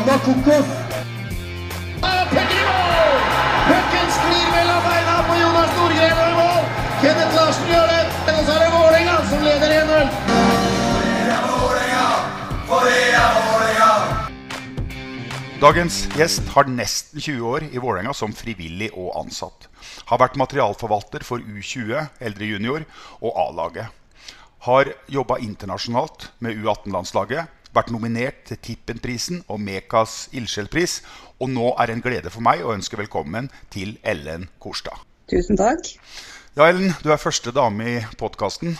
Forbanna kokos. Pucken sklir mellom beina på Jonas Nordgren og i mål. Kenneth Larsen gjør det. Og så er det Vålerenga som leder 1-0. Dagens gjest har nesten 20 år i Vålerenga som frivillig og ansatt. Har vært materialforvalter for U20, eldre junior, og A-laget. Har jobba internasjonalt med U18-landslaget. Vært nominert til Tippenprisen og Mekas ildsjelpris. Og nå er det en glede for meg å ønske velkommen til Ellen Korstad. Tusen takk. Ja, Ellen, du er første dame i podkasten.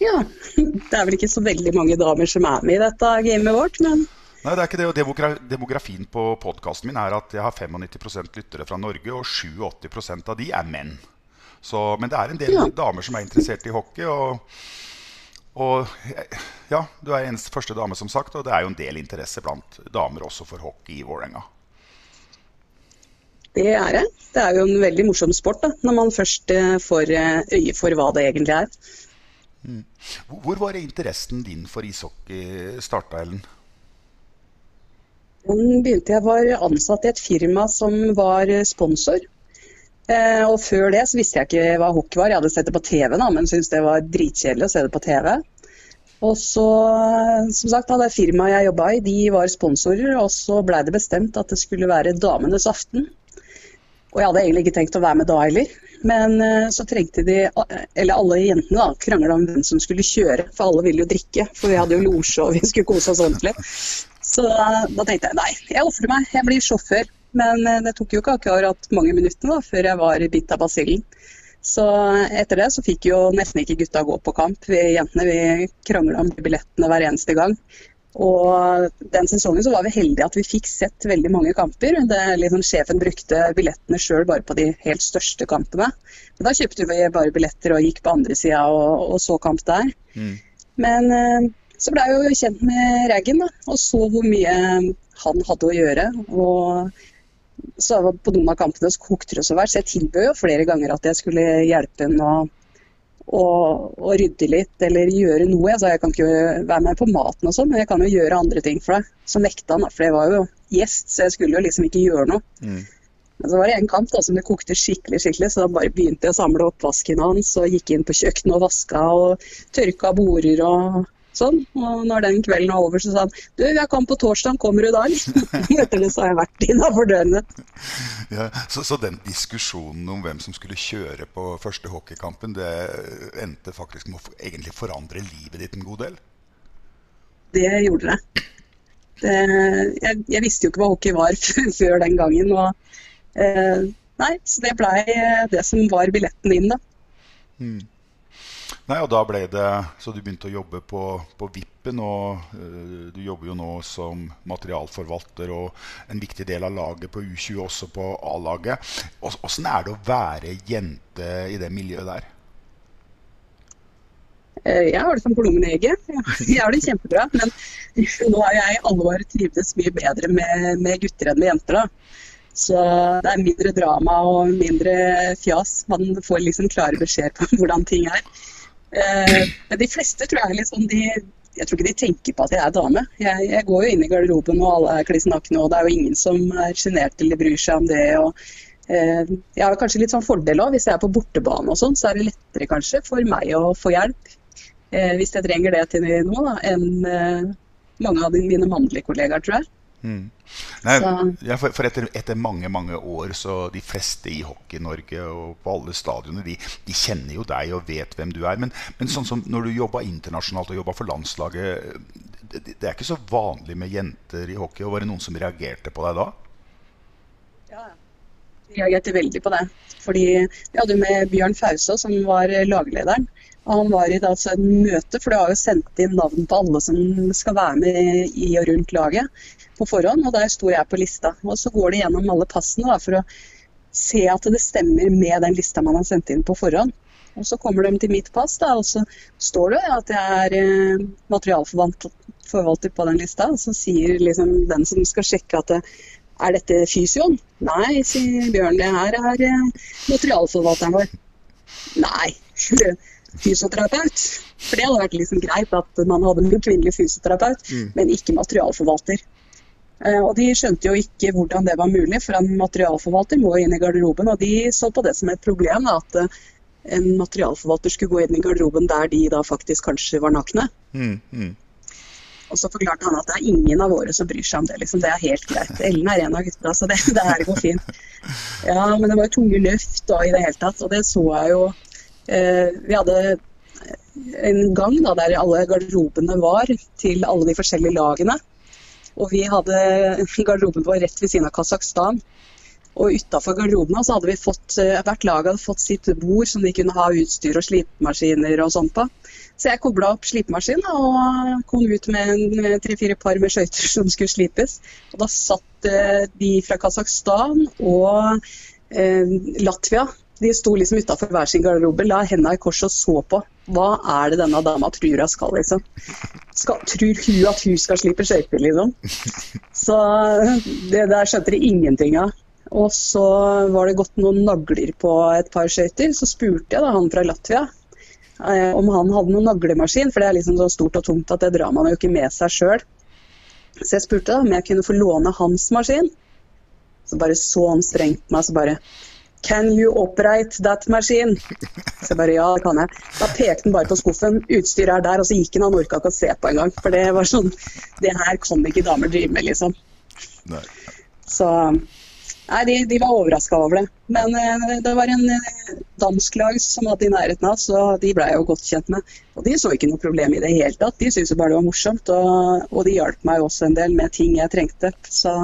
Ja, det er vel ikke så veldig mange damer som er med i dette gamet vårt, men Nei, det er ikke det. Og demografien på podkasten min er at jeg har 95% lyttere fra Norge, og 87% av de er menn. Så, men det er en del Ja. damer som er interessert i hockey. Og, og ja, du er eneste første dame, som sagt, og det er jo en del interesse blant damer også for hockey i Vålerenga. det er det. Det er jo en veldig morsom sport da, når man først eh, får eh, øye for hva det egentlig er. Hvor- Hvor var interessen din for ishockey starta, Ellen? Den begynte jeg var ansatt i et firma som var eh, sponsor. Eh, og før det så visste jeg ikke hva hockey var. Jeg hadde sett det på TV, da, men syntes det var dritkjedelig å se det på TV. Og så, eh, som sagt, da, det firmaet jeg jobba i, de var sponsorer, og så blei det bestemt at det skulle være damenes aften. Og jeg hadde egentlig ikke tenkt å være med da heller. Men eh, så trengte de, eller alle jentene da, krangla om hvem som skulle kjøre, for alle ville jo drikke. For vi hadde jo losje og vi skulle kose oss ordentlig. Så da tenkte jeg nei, jeg ofrer meg, jeg blir sjåfør. Men eh, det tok jo ikke akkurat mange minuttene da, før jeg var bitt av basillen. Så etter det så fikk jo nesten ikke gutta gå på kamp. Vi jentene vi krangla om billettene hver eneste gang. Og den sesongen så var vi heldige at vi fikk sett veldig mange kamper. Det, liksom, sjefen brukte billettene sjøl bare på de helt største kampene. Men da kjøpte vi bare billetter og gikk på andre sida og, og så kamp der. Men eh, så blei jeg jo kjent med Raggen da, og så hvor mye han hadde å gjøre. Og så på noen av kampene så kokte det så verst. Jeg tilbød jo flere ganger at jeg skulle hjelpe henne å å, å, rydde litt eller gjøre noe. Jeg sa jeg kan ikke være med på maten og sånn, men jeg kan jo gjøre andre ting for deg. Så nekta han, for jeg var jo gjest, så jeg skulle jo liksom ikke gjøre noe. Men så var det en kamp da, som det kokte skikkelig, skikkelig, så da bare begynte jeg å samle oppvasken hans og gikk inn på kjøkkenet og vaska og tørka border og sånn. Og når den kvelden var over, så sa han du, jeg kom på torsdag, kommer du da? Etter det så har jeg vært innafor dørene. Ja, så, så den diskusjonen om hvem som skulle kjøre på første hockeykampen, det endte faktisk med å for- egentlig forandre livet ditt en god del? Det gjorde det. det jeg, jeg visste jo ikke hva hockey var før den gangen. Og, eh, nei, så det blei det som var billetten inn, da. Nei, og da ble det Så du begynte å jobbe på, på Vippen, og uh, du jobber jo nå som materialforvalter og en viktig del av laget på U20, også på A-laget. Ås- Åssen er det å være jente i det miljøet der? Eh, Jeg har det som plommen i egget. Jeg har det kjempebra. Men nå har jeg i alle år trivdes mye bedre med, med gutter enn med jenter. da. Så det er mindre drama og mindre fjas. Man får liksom klare beskjeder på hvordan ting er. Eh, Men de fleste tror jeg liksom de jeg tror ikke de tenker på at jeg er dame. Jeg, jeg går jo inn i garderoben og alle er kliss nakne, og det er jo ingen som er sjenert eller bryr seg om det. og eh, Jeg har kanskje litt sånn fordel òg, hvis jeg er på bortebane og sånn, så er det lettere kanskje for meg å få hjelp eh, hvis jeg trenger det til noe, da, enn eh, mange av mine mannlige kollegaer, tror jeg. Nei, ja, for, for etter, etter mange mange år så de fleste i Hockey-Norge og på alle stadionene de, de kjenner jo deg og vet hvem du er. Men, men sånn som når du jobba internasjonalt og jobba for landslaget det, det er ikke så vanlig med jenter i hockey. og Var det noen som reagerte på deg da? Ja, de reagerte veldig på det. Fordi vi hadde med Bjørn Fausa, som var laglederen. Og han var i altså, et møte, for du har jo sendt inn navn på alle som skal være med i og rundt laget på forhånd. Og der sto jeg på lista. Og så går de gjennom alle passene da, for å se at det stemmer med den lista man har sendt inn på forhånd. Og så kommer de til mitt pass, da, og så står det at jeg er eh, materialforvalter på den lista. Og så sier liksom den som skal sjekke at det, er dette fysioen? Nei, sier Bjørn, det her er eh, materialforvalteren vår. Nei, fysioterapeut. For det hadde vært liksom greit at man hadde en kvinnelig fysioterapeut, men ikke materialforvalter. Eh, Og de skjønte jo ikke hvordan det var mulig, for en materialforvalter må inn i garderoben. Og de så på det som et problem, da, at eh, en materialforvalter skulle gå inn i garderoben der de da faktisk kanskje var nakne. Mm, mm. Og så forklarte han at det er ingen av våre som bryr seg om det. liksom, Det er helt greit. Ellen er en av gutta, så det, det her går fint. Ja, men det var jo tunge løft da i det hele tatt, og det så jeg jo. Eh, vi hadde en gang da, der alle garderobene var til alle de forskjellige lagene. Og vi hadde garderoben vår rett ved siden av Kasakhstan. Og utafor garderobene så hadde vi fått, eh, hvert lag hadde fått sitt bord som de kunne ha utstyr og slipemaskiner og sånt på. Så jeg kobla opp slipemaskinen og kom ut med tre-fire par med skøyter som skulle slipes. Og da satt eh, de fra Kasakhstan og eh, Latvia de sto liksom utafor hver sin garderobe, la hendene i kors og så på. Hva er det denne dama tror hun skal, liksom? Skal, tror hun at hun skal slippe skøyter, liksom? Så det der skjønte de ingenting av. Og så var det gått noen nagler på et par skøyter. Så spurte jeg da han fra Latvia eh, om han hadde noen naglemaskin, for det er liksom så stort og tungt at det drar man jo ikke med seg sjøl. Så jeg spurte da om jeg kunne få låne hans maskin. Så bare så han strengt på meg, så bare Can you operate that machine? Så jeg bare ja, det kan jeg. Da pekte han bare på skuffen. Utstyret er der, og så gikk han. Han orka ikke å se på engang. For det var sånn Det her kan ikke damer drive med, liksom. Nei. Så Nei, de, de var overraska over det. Men eh, det var en eh, dansk lag som hadde i nærheten av, så de ble jeg jo godt kjent med. Og de så ikke noe problem i det hele tatt. De syntes bare det var morsomt. Og, og de hjalp meg også en del med ting jeg trengte. Så,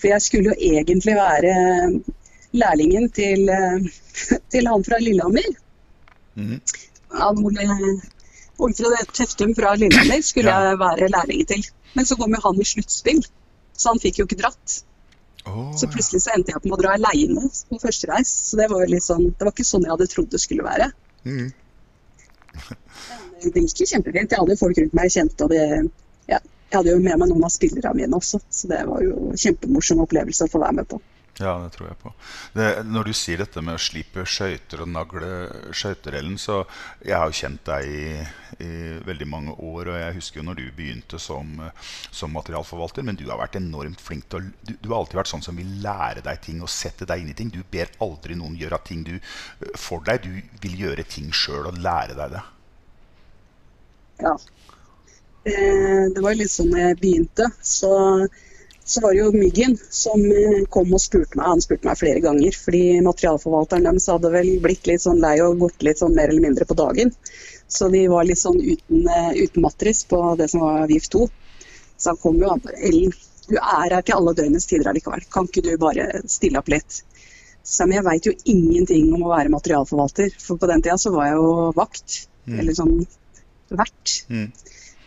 for jeg skulle jo egentlig være lærlingen til, eh, til han fra Lillehammer. Mm. Han Ole, Olfred Teftum fra Lillehammer skulle Ja. jeg være lærling til. Men så kom jo han i sluttspill, så han fikk jo ikke dratt. Oh, Så plutselig så endte jeg opp med å dra aleine på første reis. Så det var jo litt sånn, det var ikke sånn jeg hadde trodd det skulle være. Mm. Det gikk jo kjempefint. Jeg hadde jo folk rundt meg jeg kjente, og det, ja, jeg hadde jo med meg noen av spillerne mine også. Så det var jo en kjempemorsom opplevelse å få være med på. Ja, det tror jeg på. Det, når du sier dette med å slipe skøyter og nagle skøyterellen, så jeg har jo kjent deg i, i veldig mange år, og jeg husker jo når du begynte som, som materialforvalter, men du har vært enormt flink til å du, du har alltid vært sånn som vil lære deg ting og sette deg inn i ting. Du ber aldri noen gjøre ting du, for deg. Du vil gjøre ting sjøl og lære deg det. Ja. Eh, Det var litt sånn jeg begynte. Så, så var det jo Myggen som eh, kom og spurte meg. Han spurte meg flere ganger, fordi materialforvalteren deres hadde vel blitt litt sånn lei og gått litt sånn mer eller mindre på dagen. Så de var litt sånn uten, eh, uten matris på det som var VIF 2. Så han kom jo han bare Ellen, du er her til alle døgnets tider allikevel. Kan ikke du bare stille opp litt? Så men jeg veit jo ingenting om å være materialforvalter. For på den tida så var jeg jo vakt. Eller sånn vert. Mm.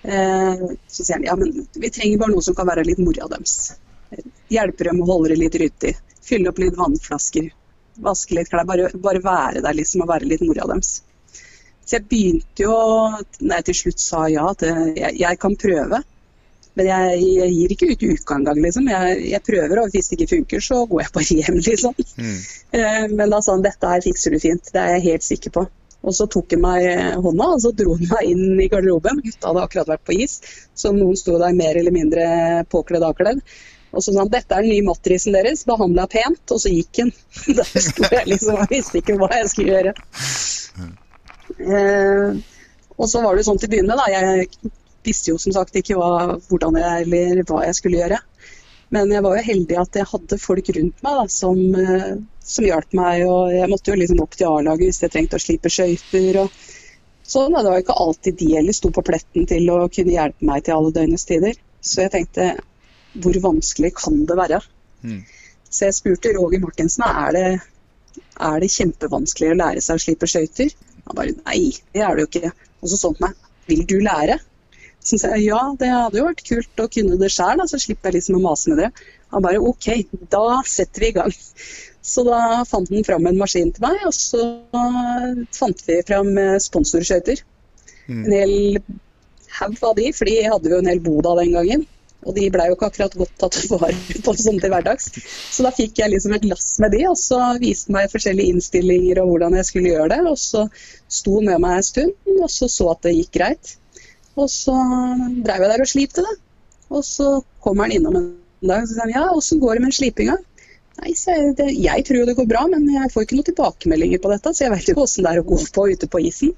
Eh, så sier han ja, men vi trenger bare noe som kan være litt mora deres. Hjelpe dem å holde det litt ryddig. Fylle opp litt vannflasker. Vaske litt klær. Bare, bare være der liksom og være litt mora deres. Så jeg begynte jo Når jeg til slutt sa ja, at eh, jeg, jeg kan prøve. Men jeg, jeg gir ikke ut uka engang, liksom. Jeg, jeg prøver, og hvis det ikke funker, så går jeg bare hjem, liksom. Mm. Men da sa han dette her fikser du fint, det er jeg helt sikker på. Og så tok han meg hånda og så dro han meg inn i garderoben. Gutta hadde akkurat vært på is, så noen sto der mer eller mindre påkledd avkledd. Og så sa han dette er den nye matrisen deres, behandla pent, og så gikk han. Der sto jeg liksom og visste ikke hva jeg skulle gjøre. Eh, og så var det sånn til å begynne da. Jeg visste jo som sagt ikke hva, hvordan jeg, eller hva jeg skulle gjøre. Men jeg var jo heldig at jeg hadde folk rundt meg da, som, eh, som hjalp meg. og Jeg måtte jo liksom opp til A-laget hvis jeg trengte å slipe skøyter. og Sånn. Det var ikke alltid de heller sto på pletten til å kunne hjelpe meg til alle døgnets tider. Så jeg tenkte hvor vanskelig kan det være? Så jeg spurte Roger Martinsen er det, er det kjempevanskelig å lære seg å slipe skøyter. Han bare nei, det er det jo ikke. Og så sånn han på meg, vil du lære? Så sa jeg ja, det hadde jo vært kult å kunne det sjøl, så slipper jeg liksom å mase med det. Han bare OK, da setter vi i gang. Så da fant han fram en maskin til meg, og så fant vi fram sponsorskøyter. Mm. En hel haug av de, for de hadde jo en hel bod av den gangen. Og de blei jo ikke akkurat godt tatt vare på sånn til hverdags. Så da fikk jeg liksom et lass med de, og så viste meg forskjellige innstillinger og hvordan jeg skulle gjøre det. Og så sto han med meg en stund, og så så at det gikk greit. Og så dreiv jeg der og slipte det. Og så kommer han innom en dag og sier han, ja, åssen går det med slipinga? Nei, jeg, det, jeg tror jo det går bra, men jeg får ikke noen tilbakemeldinger på dette, så jeg vet jo åssen det er å gå på ute på isen.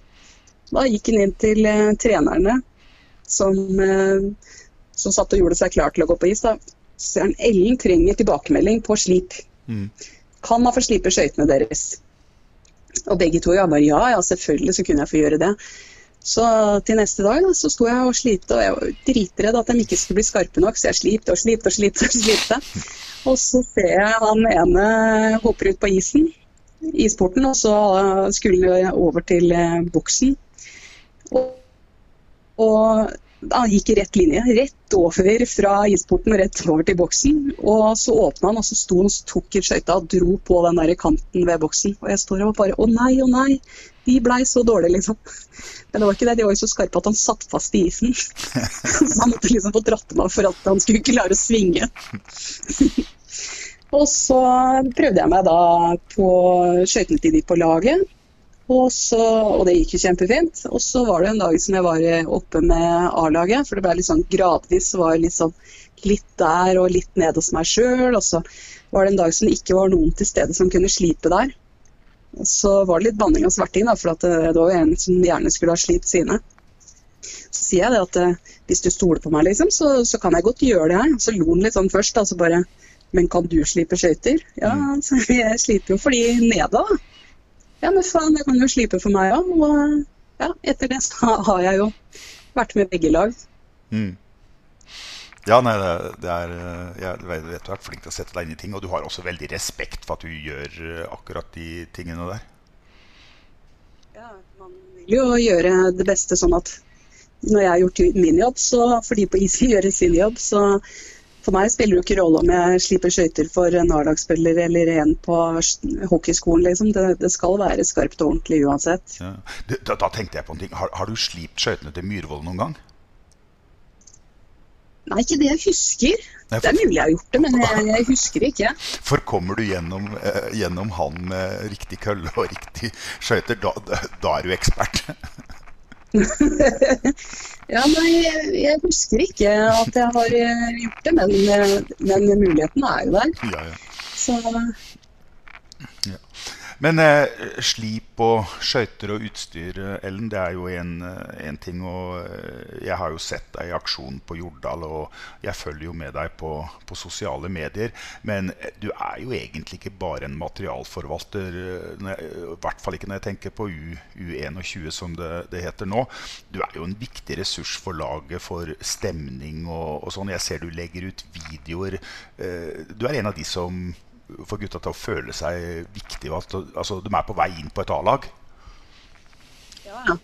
Da gikk han inn til eh, trenerne som, eh, som satt og gjorde seg klar til å gå på is. Da. Så sier han Ellen trenger tilbakemelding på slip. Kan man få slipe skøytene deres? Og begge to ja, bare ja, ja, selvfølgelig så kunne jeg få gjøre det. Så til neste dag da, så sto jeg og slipte, og jeg var dritredd at de ikke skulle bli skarpe nok, så jeg slipte og slipte og slipte. Og slipte. Og så ser jeg han ene hopper ut på isen, isporten, og så skulle jeg over til eh, boksen. Og, og han gikk i rett linje, rett over fra isporten og rett over til boksen. Og så åpna han, og så sto han og tok i skøyta og dro på den der kanten ved boksen. Og jeg står og bare Å nei, å nei. De blei så dårlige, liksom. Men det var ikke det, de var jo så skarpe at han satt fast i isen. Så han måtte liksom få dratt av for at han skulle klare å svinge. Og så prøvde jeg meg da på skøytene på laget. Og, så, og det gikk jo kjempefint. Og så var det en dag som jeg var oppe med A-laget, for det ble litt sånn gradvis. var liksom litt der og litt nede hos meg sjøl. Og så var det en dag som det ikke var noen til stede som kunne slipe der. Så var det litt banning og sverting, da, for at det, var jo en som gjerne skulle ha slitt sine. Så sier jeg det at eh, hvis du stoler på meg, liksom, så, så kan jeg godt gjøre det her. Så lo han litt sånn først, da, så bare Men kan du slipe skøyter? Ja, så jeg sliper jo for de nede, da. Ja, men faen, jeg kan jo slipe for meg òg. Og ja, etter det så har jeg jo vært med begge lag. Ja, nei, det, er eh, Jeg vet du vært flink til å sette deg inn i ting, og du har også veldig respekt for at du gjør eh, akkurat de tingene der. Ja, man vil jo gjøre det beste sånn at når jeg har gjort min jobb, så får de på isen gjøre sin jobb. Så for meg spiller det jo ikke rolle om jeg slipper skøyter for en A-lagsspiller eller en på hockeyskolen, liksom. Det, det skal være skarpt og ordentlig uansett. Ja. Da, da tenkte jeg på en ting. Har, har du slipt skøytene til Myhrvold noen gang? Nei, ikke det jeg husker. Nei, for- Det er mulig jeg har gjort det, men jeg, jeg husker ikke. For kommer du gjennom, eh, gjennom han med riktig kølle og riktig skøyter, da, da, er du ekspert. Ja, nei, jeg, jeg husker ikke at jeg har eh, gjort det, men, eh, men muligheten er jo der. ja, ja. Så Men eh, slip og skøyter og utstyr, eh, Ellen, det er jo en, eh, ting. Og eh, jeg har jo sett deg i aksjon på Jordal, og jeg følger jo med deg på, på sosiale medier. Men du er jo egentlig ikke bare en materialforvalter, i hvert fall ikke når jeg tenker på U, U21, som det, det heter nå. Du er jo en viktig ressurs for laget, for stemning og, og sånn. Jeg ser du legger ut videoer. Du er en av de som får gutta til å føle seg viktige. Altså, de er på vei inn på et A-lag. Ja, ja.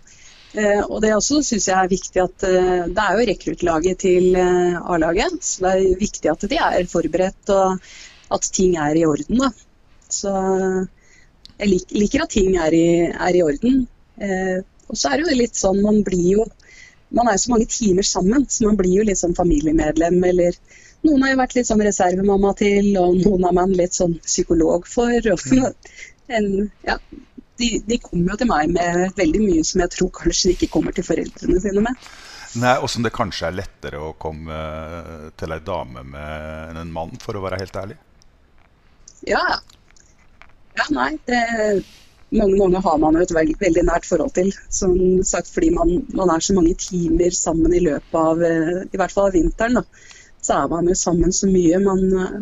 Eh, og det også syns jeg er viktig at eh, det er jo rekruttlaget til eh, A-laget. Så det er viktig at de er forberedt og at ting er i orden. Da. Så jeg lik, liker at ting er i, er i orden. Eh, og så er det jo litt sånn man blir jo Man er jo så mange timer sammen, så man blir jo litt sånn familiemedlem eller noen har jo vært litt sånn reservemamma til, og noen har man litt sånn psykolog for. Og, en, ja, de, de kommer jo til meg med veldig mye som jeg tror kanskje de ikke kommer til foreldrene sine med. Nei, Og som det kanskje er lettere å komme til ei dame med enn en mann, for å være helt ærlig. Ja, ja. Ja, nei, det, mange, mange har man jo et veldig, veldig nært forhold til. Som sagt, fordi man, man er så mange timer sammen i løpet av eh, i hvert fall av vinteren. da. Så er man jo sammen så mye. Man eh,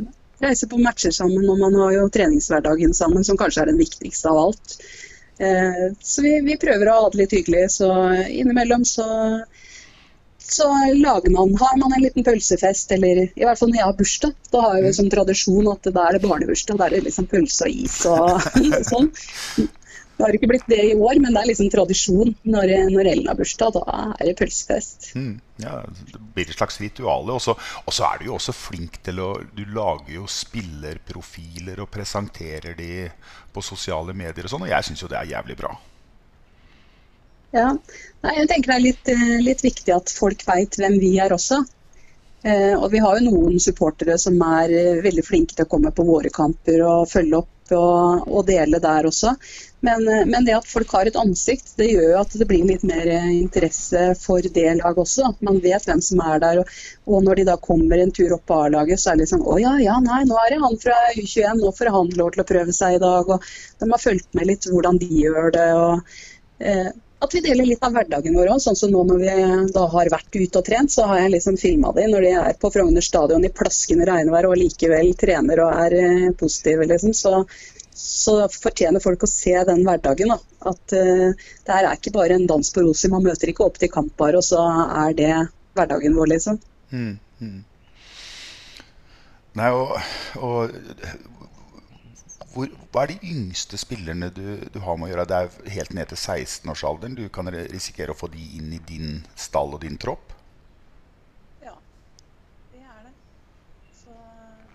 reiser på matcher sammen, og man har jo treningshverdagen sammen, som kanskje er den viktigste av alt. Eh, Så vi, vi prøver å ha det litt hyggelig, så innimellom så så lager man, har man en liten pølsefest, eller i hvert fall når jeg har bursdag. Da har jeg jo som tradisjon at da er det barnebursdag, da er det liksom pølse og is og sånn. Det har ikke blitt det i år, men det er liksom tradisjon. Når, når Ellen har bursdag, da er det pølsefest. Mm, ja, det blir et slags rituale. Og så er du jo også flink til å Du lager jo spillerprofiler og presenterer de på sosiale medier og sånn, og jeg syns jo det er jævlig bra. Ja, Nei, jeg tenker det er litt, eh, litt viktig at folk veit hvem vi er også. Eh, og vi har jo noen supportere som er eh, veldig flinke til å komme på våre kamper og følge opp og, og dele der også. Men, eh, men, det at folk har et ansikt, det gjør at det blir litt mer eh, interesse for det laget også. At Man vet hvem som er der. Og, og når de da kommer en tur opp på A-laget, så er det liksom Å ja, ja, nei, nå er det han fra U21, nå får han lov til å prøve seg i dag. Og de har fulgt med litt hvordan de gjør det. og eh, at vi deler litt av hverdagen vår òg. Sånn som nå når vi da har vært ute og trent, så har jeg liksom filma de når de er på Frogner stadion i plaskende regnvær og likevel trener og er eh, positive. Liksom. Så, så, fortjener folk å se den hverdagen. Da. At uh, det her er ikke bare en dans på roser. Man møter ikke opp til kamp bare, og så er det hverdagen vår, liksom. Mm, mm. Nei, og, og hvor, hva er de yngste spillerne du, du, har med å gjøre? Det er helt ned til 16-årsalderen. Du kan risikere å få de inn i din stall og din tropp? Ja, det er det. Så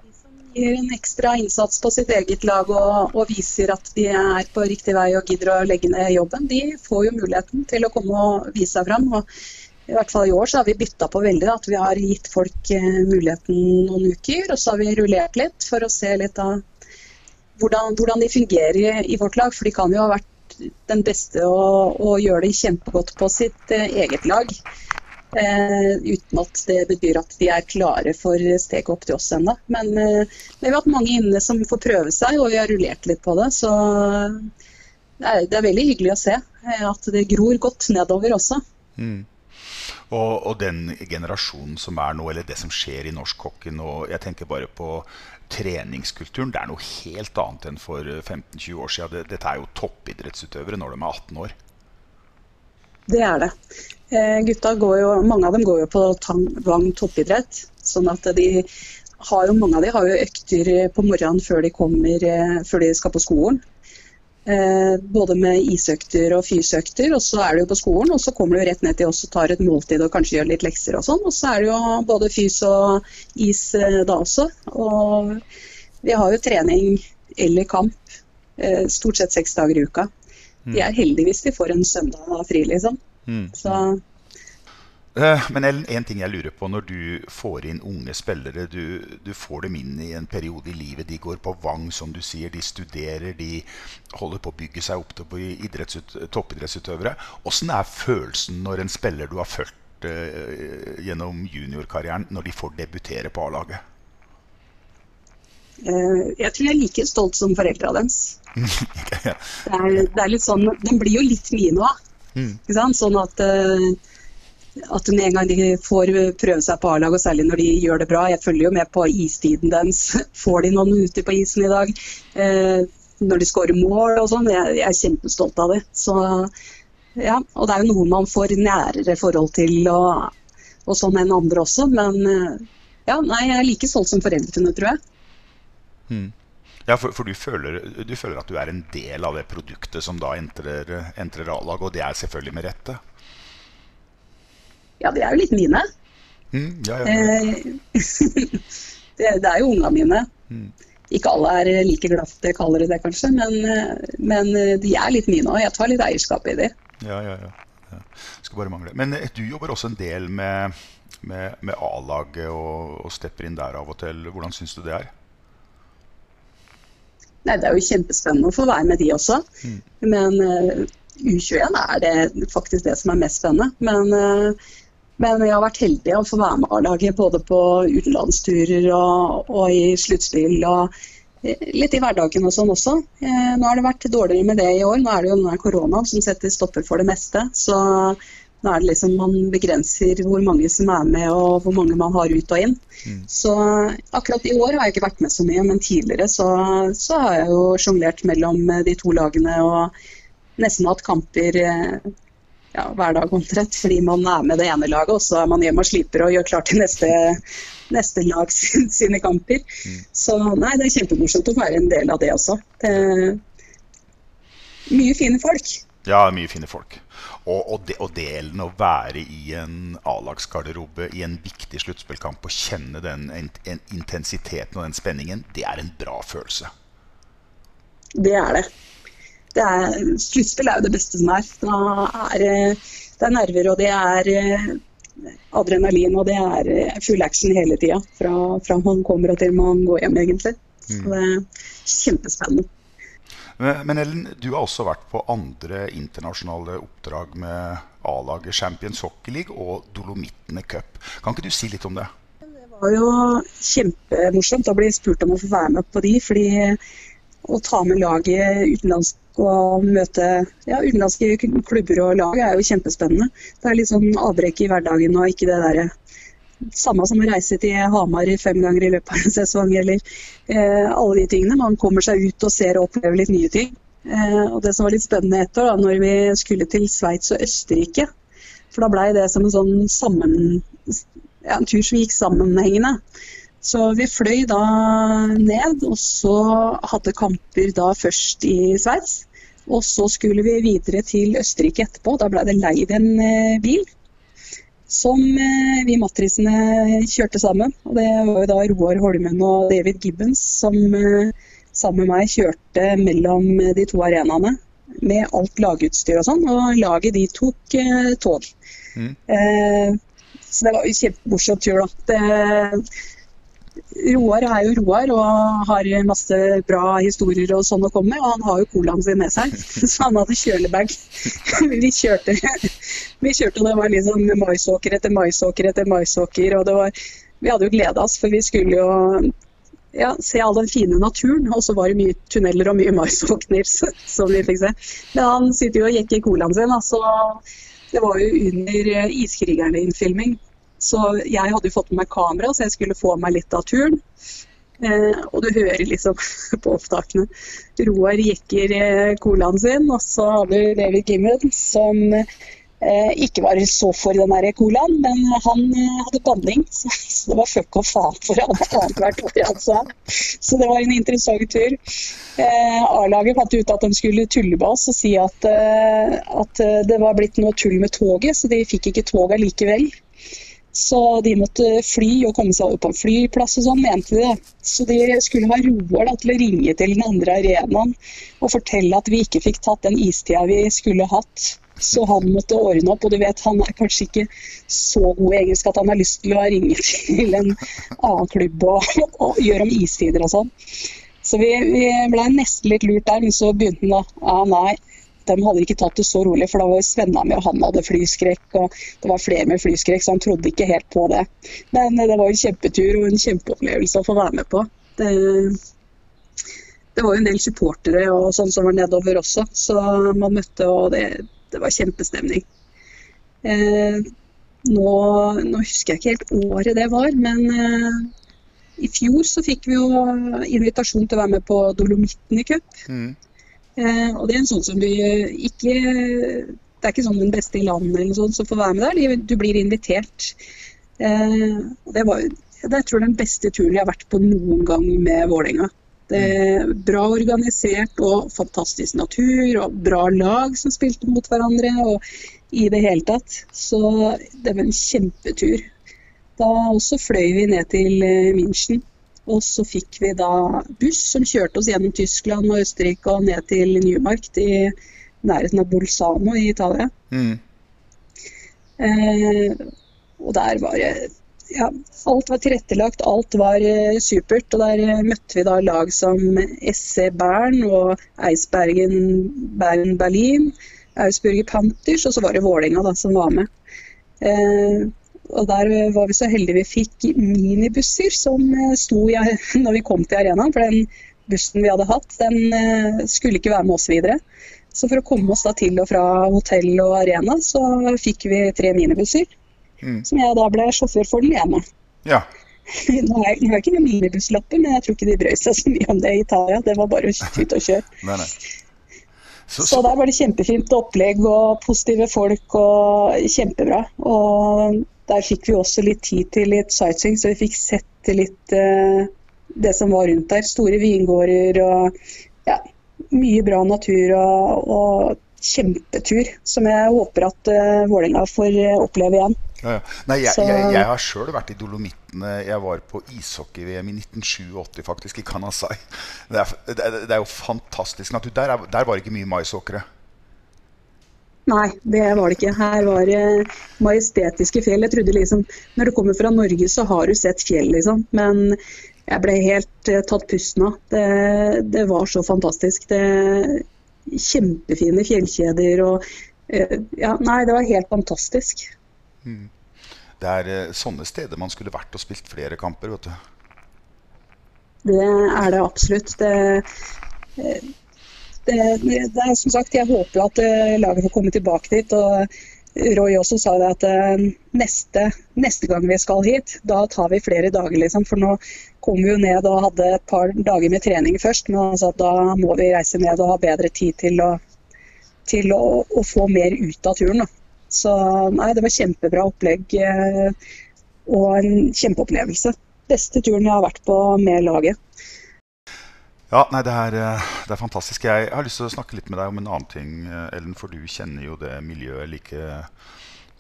de som gir en ekstra innsats på sitt eget lag og, og viser at de er på riktig vei og gidder å legge ned jobben, de får jo muligheten til å komme og vise seg fram. Og i hvert fall i år så har vi bytta på veldig. At vi har gitt folk eh, muligheten noen uker, og så har vi rullert litt for å se litt av hvordan, hvordan, de fungerer i vårt lag. For de kan jo ha vært den beste og, og gjøre det kjempegodt på sitt eh, eget lag. Eh, uten at det betyr at de er klare for steget opp til oss ennå. Men eh, vi har hatt mange inne som får prøve seg, og vi har rullert litt på det. Så det er, det er veldig hyggelig å se eh, at det gror godt nedover også. Mm. Og, og, den generasjonen som er nå, eller det som skjer i norsk hockey nå Jeg tenker bare på treningskulturen. Det er noe helt annet enn for 15-20 år siden. Dette er jo toppidrettsutøvere når de er 18 år. Det er det. Eh, gutta går jo, mange av dem går jo på Vang toppidrett. sånn at de har jo, mange av de har jo økter på morgenen før de, kommer, eh, før de skal på skolen. Eh, både med isøkter og fysøkter, og så er det jo på skolen. Og så kommer du rett ned til oss og tar et måltid og kanskje gjør litt lekser og sånn. Og så er det jo både fys og is eh, da også. Og vi har jo trening eller kamp eh, stort sett seks dager i uka. De er heldige hvis de får en søndag fri, liksom. Mm. Så men en ting jeg lurer på når du får inn unge spillere du, du, får dem inn i en periode i livet. De går på Vang, som du sier. De studerer, de holder på å bygge seg opp til å bli toppidrettsutøvere. Åssen er følelsen når en spiller du har fulgt eh, gjennom juniorkarrieren, når de får debutere på A-laget? Eh, jeg tror jeg er like stolt som foreldra deres. det, er, det er litt sånn, Den blir jo litt mye nå. Mm. Sånn at uh, at med en gang de får prøve seg på A-lag, og særlig når de gjør det bra Jeg følger jo med på istiden deres. Får de noen ute på isen i dag? Eh, når de skårer mål og sånn. Jeg, jeg, er kjempestolt av det. Så, ja, og det er jo noe man får nærere forhold til og, og sånn enn andre også. Men eh, ja, nei, jeg er like stolt som foreldrene, tror jeg. Hmm. Ja, for, for du, føler, du, føler, at du er en del av det produktet som da entrer, entrer A-lag, og det er selvfølgelig med rette? Ja, de er jo litt mine. Mm, ja, ja. Eh, det, det, er jo unga mine. Mm. Ikke alle er like glad for at jeg kaller det kanskje, men, eh, men, eh, de er litt mine, og jeg tar litt eierskap i. Ja, ja, ja. ja. Skal bare mangle. Men du jobber også en del med, med, med A-laget og, og, stepper inn der av og til. Hvordan syns du det er? Nei, Det er jo kjempespennende å få være med de også. Mm. Men uh, U21 er det faktisk det som er mest spennende. Men uh, men jeg har vært heldig å få være med A-laget både på utenlandsturer og, og i sluttspill. og eh, Litt i hverdagen og sånn også. Eh, nå har det vært dårligere med det i år. Nå er det jo denne koronaen som setter stopper for det meste. Så nå er det liksom man begrenser hvor mange som er med og hvor mange man har ut og inn. Mm. Så akkurat i år har jeg ikke vært med så mye, men tidligere så, så har jeg jo sjonglert mellom de to lagene og nesten hatt kamper eh, ja, hver dag omtrent, fordi man er med det ene laget, og så er man hjemme og sliper og gjør klart til neste, neste lag sine kamper. Mm. Så nei, det er kjempemorsomt å være en del av det også. Det, mye fine folk. Ja, mye fine folk. Og, og, de, og delen å være i en A-lagsgarderobe i en viktig sluttspillkamp og kjenne den en, en intensiteten og den spenningen, det er en bra følelse. Det er det. Det er, sluttspill er jo det beste som er. Da er eh, det er nerver, og det er eh, adrenalin, og det er eh, full action hele tida. Fra, fra man kommer og til man går hjem, egentlig. Så det er kjempespennende. Men Ellen, du har også vært på andre internasjonale oppdrag med A-laget Champions Hockey League og Dolomittene Cup. Kan ikke du si litt om det? Det var jo kjempemorsomt å bli spurt om å få være med på de, fordi å ta med laget utenlandsk og møte ja, utenlandske klubber og lag er jo kjempespennende. Det er litt sånn avbrekk i hverdagen og ikke det derre samme som å reise til Hamar fem ganger i løpet av en sesong, eller eh, alle de tingene. Man kommer seg ut og ser og opplever litt nye ting. Eh, og Det som var litt spennende et år, da når vi skulle til Sveits og Østerrike, for da blei det som en sånn sammen, ja, en tur som gikk sammenhengende. Så vi fløy da ned, og så hadde kamper da først i Sveits. Og så skulle vi videre til Østerrike etterpå. Da blei det leid en eh, bil som eh, vi matrisene kjørte sammen. Og det var jo da Roar Holmen og David Gibbons som eh, sammen med meg kjørte mellom de to arenaene med alt lagutstyr og sånn. Og laget de tok tog. Mm. Eh, så det var jo kjempemorsom tur, da. Det, Roar er jo Roar og har masse bra historier og sånn å komme med. Og han har jo colaen sin med seg, så han hadde kjølebag. Vi kjørte, vi kjørte og det var liksom maisåker etter maisåker etter maisåker. Og var, vi hadde jo gleda oss, for vi skulle jo ja, se all den fine naturen. Og så var det mye tunneler og mye maisåkner som vi fikk se. Men han sitter jo og jekker colaen sin. Altså, det var jo under Iskrigerne-innfilming. Så jeg hadde jo fått med meg kamera, så jeg skulle få meg litt av turen. Eh, og du hører liksom på opptakene. Roar jekker eh, colaen sin, og så har du David Gimmen som eh, ikke var så for den der colaen, men han eh, hadde banning. Så, så, det var fuck og faen for annethvert ord han sa. Så det var en interessant tur. Eh, A-laget fant ut at de skulle tulle med oss og si at, eh, at det var blitt noe tull med toget, så de fikk ikke toget likevel. Så de måtte fly og komme seg over på en flyplass og sånn, mente de. Så de skulle ha Roar til å ringe til den andre arenaen og fortelle at vi ikke fikk tatt den istida vi skulle hatt. Så han måtte ordne opp, og du vet han er kanskje ikke så god i engelsk at han har lyst til å ringe til en annen klubb og, og gjøre om istider og sånn. Så vi, vi ble nesten litt lurt der, men så begynte han da. Ja, nei, de hadde ikke tatt det så rolig, for da var Svenna med, og han hadde flyskrekk. og Det var flere med flyskrekk, så han trodde ikke helt på det. Men det var en kjempetur og en kjempeopplevelse å få være med på. Det, det var jo en del supportere og sånn som var nedover også, så man møtte, og det, det var kjempestemning. Eh, nå, nå, husker jeg ikke helt året det var, men eh, i fjor så fikk vi jo invitasjon til å være med på Dolomitten i cup. Mm. Eh, og det er en sånn som du ikke Det er ikke sånn den beste i landet eller sånn som får være med der. Du blir invitert. Eh, og det var det tror jeg den beste turen jeg har vært på noen gang med Vålerenga. Er bra organisert og fantastisk natur og bra lag som spilte mot hverandre. og i det hele tatt. Så det var en kjempetur. Da også fløy vi ned til eh, München og så fikk vi da buss som kjørte oss gjennom Tyskland og Østerrike og ned til Newmarkt i nærheten av Bolzano i Italia. Mm. Eh, og der var det ja, alt var tilrettelagt, alt var eh, supert. Og der eh, møtte vi da lag som SC Bern og Eisbergen Bern Berlin, Ausburger Panthers, og så var det Vålerenga som var med. Eh, og der var vi så heldige vi fikk minibusser som eh, sto i, når vi kom til arenaen. For den bussen vi hadde hatt, den eh, skulle ikke være med oss videre. Så for å komme oss da til og fra hotell og arena, så fikk vi tre minibusser. Mm. Som jeg da ble sjåfør for den ene. Ja. Nå har jeg, ikke noen minibusslapper, men jeg tror ikke de brød seg så mye om det i Italia. Det var bare å ut og kjøre. nei, nei. Så, så, så, der var det kjempefint opplegg og positive folk og kjempebra. Og der fikk vi også litt tid til litt sightseeing, så vi fikk sett litt uh, det som var rundt der. Store vingårder og ja, mye bra natur og, og kjempetur som jeg håper at uh, Vålerenga får uh, oppleve igjen. Ja, ja. Nei, jeg, jeg, jeg har sjøl vært i Dolomittene. Jeg var på ishockey-VM i 1987, faktisk, i Kanasai. Det er, det, det er jo fantastisk natur. Der, er, der var det ikke mye maisåkre. Nei, det var det ikke. Her var det majestetiske fjell. Jeg trodde liksom Når du kommer fra Norge, så har du sett fjell, liksom. Men jeg ble helt eh, tatt pusten av. Det, det var så fantastisk. Det, kjempefine fjellkjeder og eh, Ja, nei, det var helt fantastisk. Det er eh, sånne steder man skulle vært og spilt flere kamper. vet du. Det er det absolutt. Det, det, det er som sagt, jeg håper at eh, laget får komme tilbake dit. og Roy også sa det at eh, neste, neste gang vi skal hit, da tar vi flere dager, liksom. For nå kom vi jo ned og hadde et par dager med trening først, men han da må vi reise ned og ha bedre tid til å, til å, å få mer ut av turen. Da. Så nei, det var kjempebra opplegg eh, og en kjempeopplevelse. Beste turen jeg har vært på med laget. Ja, nei, det er, eh, det er fantastisk. Jeg har lyst til å snakke litt med deg om en annen ting, eh, Ellen. For du kjenner jo det miljøet like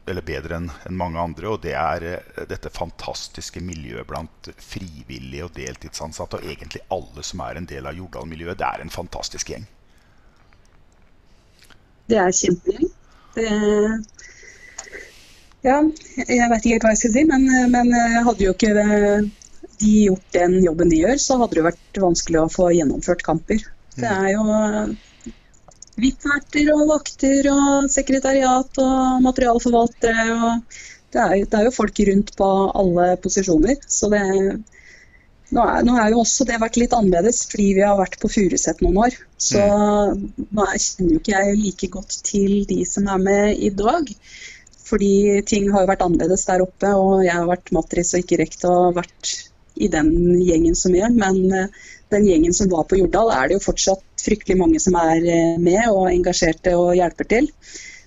eller bedre enn en mange andre. Og det er eh, dette fantastiske miljøet blant frivillige og deltidsansatte. Og egentlig alle som er en del av Jordal-miljøet. Det er en fantastisk gjeng. Det er kjempegjeng. Ja, jeg vet ikke helt hva jeg skal si, men, men hadde jo ikke de gjort den jobben de gjør, så hadde det vært vanskelig å få gjennomført kamper. Det er jo VIP-verter og vakter og sekretariat og materialforvaltere. og det er, jo- det er jo folk rundt på alle posisjoner. Så det, nå er, nå er jo også det vært litt annerledes fordi vi har vært på Furuset noen år. Så nå er, kjenner jo ikke jeg like godt til de som er med i dag. Fordi ting har jo vært annerledes der oppe, og jeg har vært matris og ikke rekt og vært i den gjengen som er. Men eh, den gjengen som var på Jordal, er det jo fortsatt fryktelig mange som er eh, med og engasjerte og hjelper til.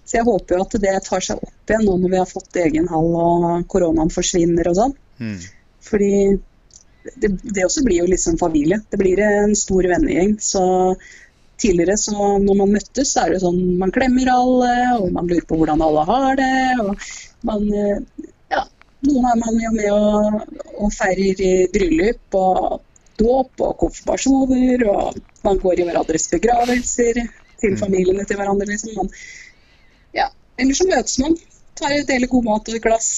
Så jeg håper jo at det tar seg opp igjen nå når vi har fått egen hall og koronaen forsvinner og sånn. Fordi det, det også blir jo liksom familie. Det blir en stor vennegjeng. Så tidligere så når man møttes, så er det sånn man klemmer alle, og man lurer på hvordan alle har det. Og man eh, noen er man jo med og, og feirer bryllup og dåp og konfirmasjoner, og man går i hverandres begravelser til familiene til hverandre, liksom. Man, ja. Eller så møtes man, tar, deler god mat og et glass.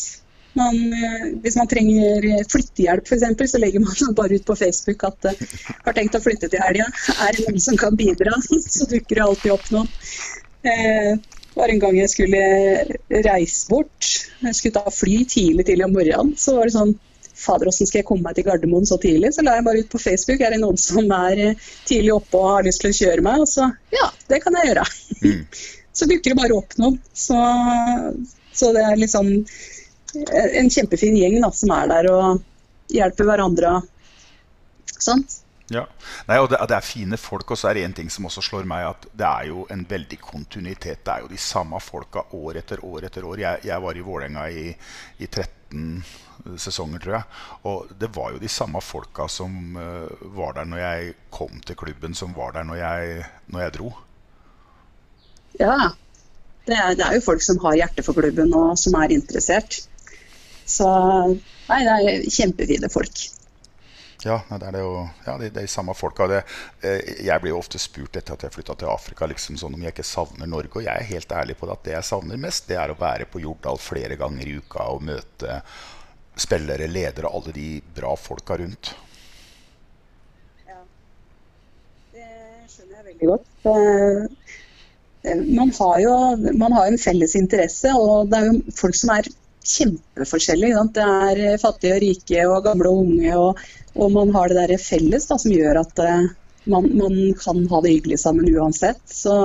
Man, eh, hvis man trenger flyttehjelp f.eks., så legger man bare ut på Facebook at uh, har tenkt å flytte til helga. Er det noen som kan bidra? Så dukker det alltid opp noen. Eh, det var en gang jeg skulle reise bort. Jeg skulle ta fly tidlig tidlig om morgenen. Så var det sånn Fader, hvordan skal jeg komme meg til Gardermoen så tidlig? Så la jeg bare ut på Facebook. Er det noen som er eh, tidlig oppe og har lyst til å kjøre meg? Og så ja, det kan jeg gjøre. så dukker det bare opp noen. Så, så det er liksom eh, en kjempefin gjeng da, som er der og hjelper hverandre. Sant? Ja. Nei, og det, det er fine folk, og så er det en ting som også slår meg, at det er jo en veldig kontinuitet. Det er jo de samme folka år etter år etter år. Jeg, jeg var i Vålerenga i, i 13 sesonger, tror jeg. Og det var jo de samme folka som uh, var der når jeg kom til klubben, som var der når jeg, når jeg dro. Ja. Det er, det er jo folk som har hjerte for klubben og som er interessert. Så nei, det er kjempefine folk. Ja, det er det jo ja, er de samme folka. Det, eh, jeg blir jo ofte spurt etter at jeg flytta til Afrika liksom sånn om jeg ikke savner Norge. Og jeg er helt ærlig på det at det jeg savner mest, det er å være på Jordal flere ganger i uka og møte spillere, ledere, alle de bra folka rundt. Ja, Det skjønner jeg veldig godt. Man har jo man har en felles interesse, og det er jo folk som er kjempeforskjellige. ikke sant? Det er fattige og rike og gamle og unge, og, og man har det der felles da, som gjør at eh, man, man kan ha det hyggelig sammen uansett. Så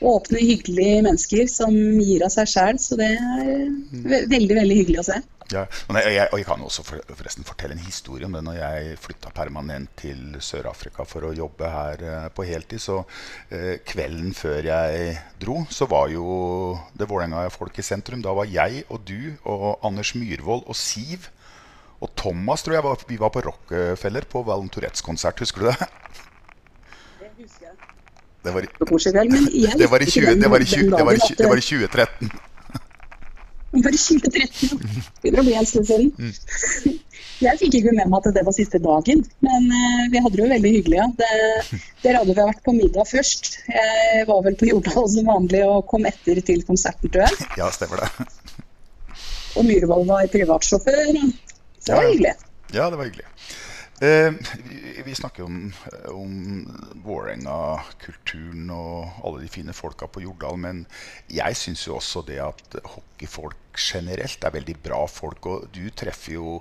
åpne, hyggelige mennesker som gir av seg sjæl, så det er ve veldig, veldig hyggelig å se. Ja, jeg, jeg, og jeg kan også for, forresten fortelle en historie om det. Når jeg flytta permanent til Sør-Afrika for å jobbe her eh, på heltid, så eh, kvelden før jeg dro, så var jo det Vålerenga-folk i sentrum. Da var jeg og du og Anders Myhrvold og Siv og Thomas, tror jeg, var, vi var på Rockefeller på Valen Tourettes-konsert. Husker du det? Det var, i- kjempekoselig kveld. Men jeg det var i visste 20, ikke det var i den- 20, den det var i dagen 20, at det var i 2013. Ja. Begynner å bli en stund siden. Jeg fikk ikke med meg at det var siste dagen, men eh, vi hadde det jo veldig hyggelig. Ja. Det, dere hadde vel vært på middag først. Jeg var vel på Jordal som vanlig og kom etter til konserten, tror jeg. Ja, stemmer det. Og Myhrvold var privatsjåfør. Så det var hyggelig. Ja, det var hyggelig. Eh, vi, vi snakker om, om Vålerenga-kulturen og alle de fine folka på Jordal, men jeg syns jo også det at hockeyfolk generelt er veldig bra folk. Og du treffer jo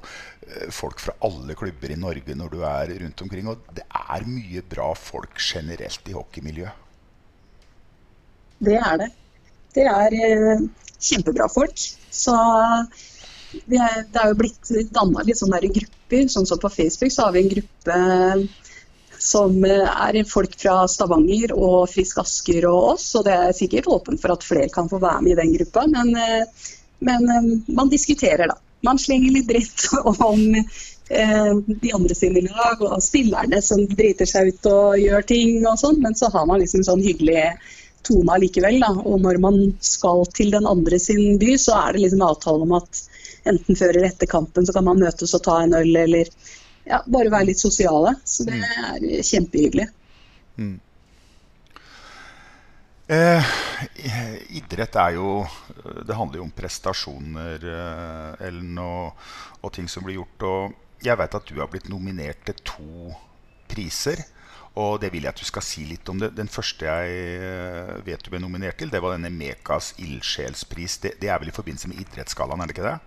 eh, folk fra alle klubber i Norge når du er rundt omkring, og det er mye bra folk generelt i hockeymiljøet. Det er det. Det er eh, kjempebra folk. Så det er jo blitt danna litt sånne grupper. Sånn som på Facebook så har vi en gruppe som eh, er folk fra Stavanger og Frisk Asker og oss. Og det er sikkert åpent for at flere kan få være med i den gruppa. Men, eh, men eh, man diskuterer, da. Man slenger litt dritt om de andre sine lag og spillerne som driter seg ut og gjør ting og sånn. Men så har man liksom sånn hyggelig tone allikevel. Da. Og når man skal til den andre sin by, så er det liksom avtale om at enten før eller etter kampen så kan man møtes og ta en øl, eller ja, bare være litt sosiale. Så det er kjempehyggelig. Eh, idrett er jo Det handler jo om prestasjoner, eh, Ellen, og, og ting som blir gjort. Og jeg vet at du har blitt nominert til to priser. Og det vil jeg at du skal si litt om. det Den første jeg eh, vet du ble nominert til, det var denne Mekas ildsjelspris. Det, det er vel i forbindelse med Idrettsgallaen, er det ikke det?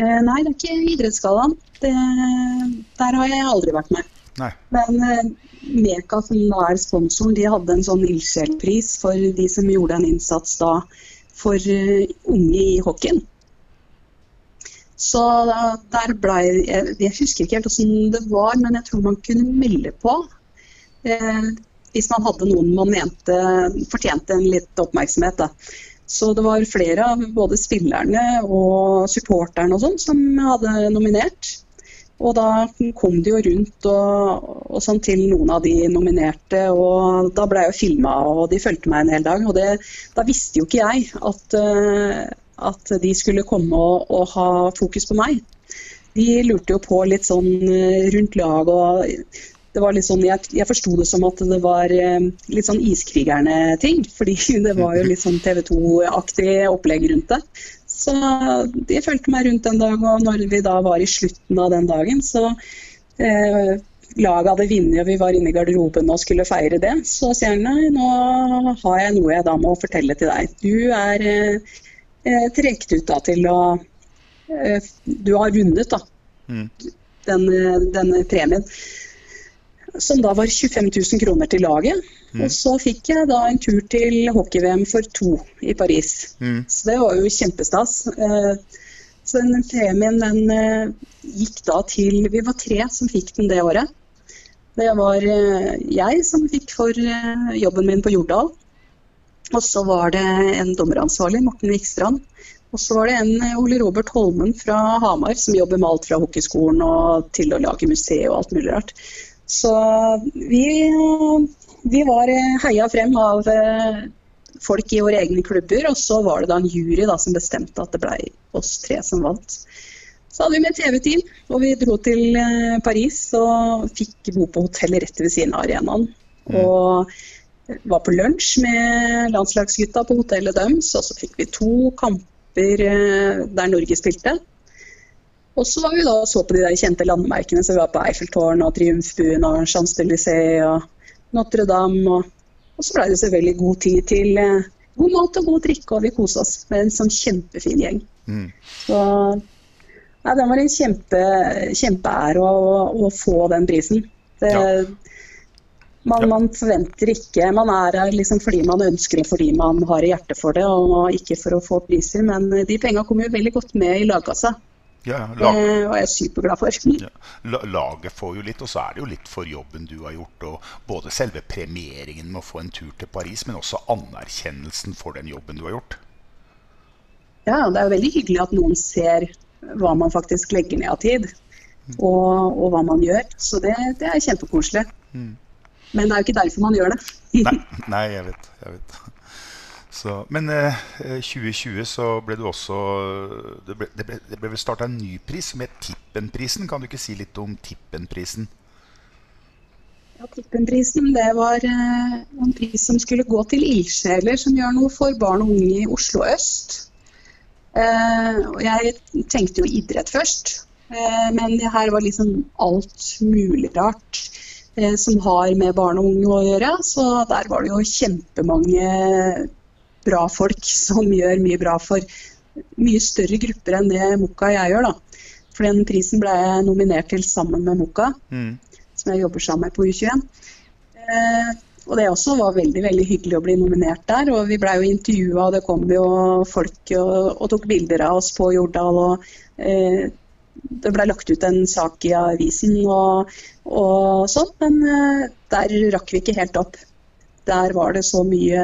Eh, nei, det er ikke Idrettsgallaen. Der har jeg aldri vært med. Nei. Men eh, Meka, som da er sponsoren, de hadde en sånn ildsjelpris for de som gjorde en innsats da for uh, unge i hockeyen. Så der ble jeg, jeg husker ikke helt hvordan det var, men jeg tror man kunne melde på. Eh, hvis man hadde noen man mente fortjente en litt oppmerksomhet. Da. Så det var flere av både spillerne og supporterne og sånn som hadde nominert. Og da kom de jo rundt og, og sånn til noen av de nominerte, og da ble jeg jo filma, og de fulgte meg en hel dag. Og det, da visste jo ikke jeg at, eh, at de skulle komme og, og ha fokus på meg. De lurte jo på litt sånn eh, rundt lag og det var litt sånn, Jeg, jeg forsto det som at det var eh, litt sånn Iskrigerne-ting. Fordi det var jo litt sånn TV 2-aktig opplegg rundt det. Så de fulgte meg rundt en dag, og når vi da var i slutten av den dagen, så eh, Laget hadde vunnet, og vi var inne i garderoben og skulle feire det. Så sier han nei, nå har jeg noe jeg da må fortelle til deg. Du er eh, eh, trukket ut da til å eh, Du har vunnet, da. Den, eh, denne premien som da var 25 000 kroner til laget. Og så fikk jeg da en tur til hockey-VM for to i Paris. Så det var jo kjempestas. Eh, Så den premien den gikk da til Vi var tre som fikk den det året. Det var jeg som fikk for jobben min på Jordal. Og så var det en dommeransvarlig, Morten Vikstrand. Og så var det en eh, Ole Robert Holmen fra Hamar som jobber med alt fra hockeyskolen og til å lage museet og alt mulig rart. Så vi, vi var eh, heia frem av eh, folk i våre egne klubber, og så var det da en jury da, som bestemte at det ble oss tre som vant. Så hadde vi med TV-team, og vi dro til Paris og fikk bo på hotellet rett ved siden av arenaen. Og var på lunsj med landslagsgutta på hotellet deres, og så fikk vi to kamper eh, der Norge spilte. Og så var vi da og så på de der kjente landmerkene, så vi var på Eiffeltårn og Triumfbuen og Champs-Élysées og Notre-Dame. Og, og så ble det selvfølgelig god tid til eh, god mat og god drikke, og vi kosa oss med en sånn kjempefin gjeng. Så nei, det var en kjempe, kjempeære å, å få den prisen. Det, Ja. Man, Ja. man forventer ikke Man er her liksom fordi man ønsker det, fordi man har hjerte for det, og ikke for å få priser. Men de penga kommer jo veldig godt med i lagkassa. Ja, lag, og jeg superglad for. ja. Laget får jo litt, og så er det jo litt for jobben du har gjort. Og både selve premieringen med å få en tur til Paris, men også anerkjennelsen for den jobben du har gjort. Ja, det er jo veldig hyggelig at noen ser hva man faktisk legger ned av tid, og, og hva man gjør. Så det, det er kjempekoselig. Men det er jo ikke derfor man gjør det. Nei, nei jeg vet. Jeg vet. Så, men eh, 2020 så ble du også Det ble, det ble, det ble vel starta en ny pris som het Tippenprisen. Kan du ikke si litt om Tippenprisen? Ja, Tippenprisen det var eh, en pris som skulle gå til ildsjeler som gjør noe for barn og unge i Oslo øst. Eh, jeg tenkte jo idrett først, eh, men det her var liksom alt mulig rart eh, som har med barn og unge å gjøre. Så der var det jo kjempemange bra folk som gjør mye bra for mye større grupper enn det Mokka og jeg gjør. da. For den prisen ble jeg nominert til sammen med Mokka Mm. som jeg jobber sammen med på U21. Eh, og det også var veldig veldig hyggelig å bli nominert der. Og vi blei jo intervjua, det kom jo folk og, og tok bilder av oss på Jordal. Og eh, det ble lagt ut en sak i avisen og, og sånn, men eh, der rakk vi ikke helt opp. Der var det så mye,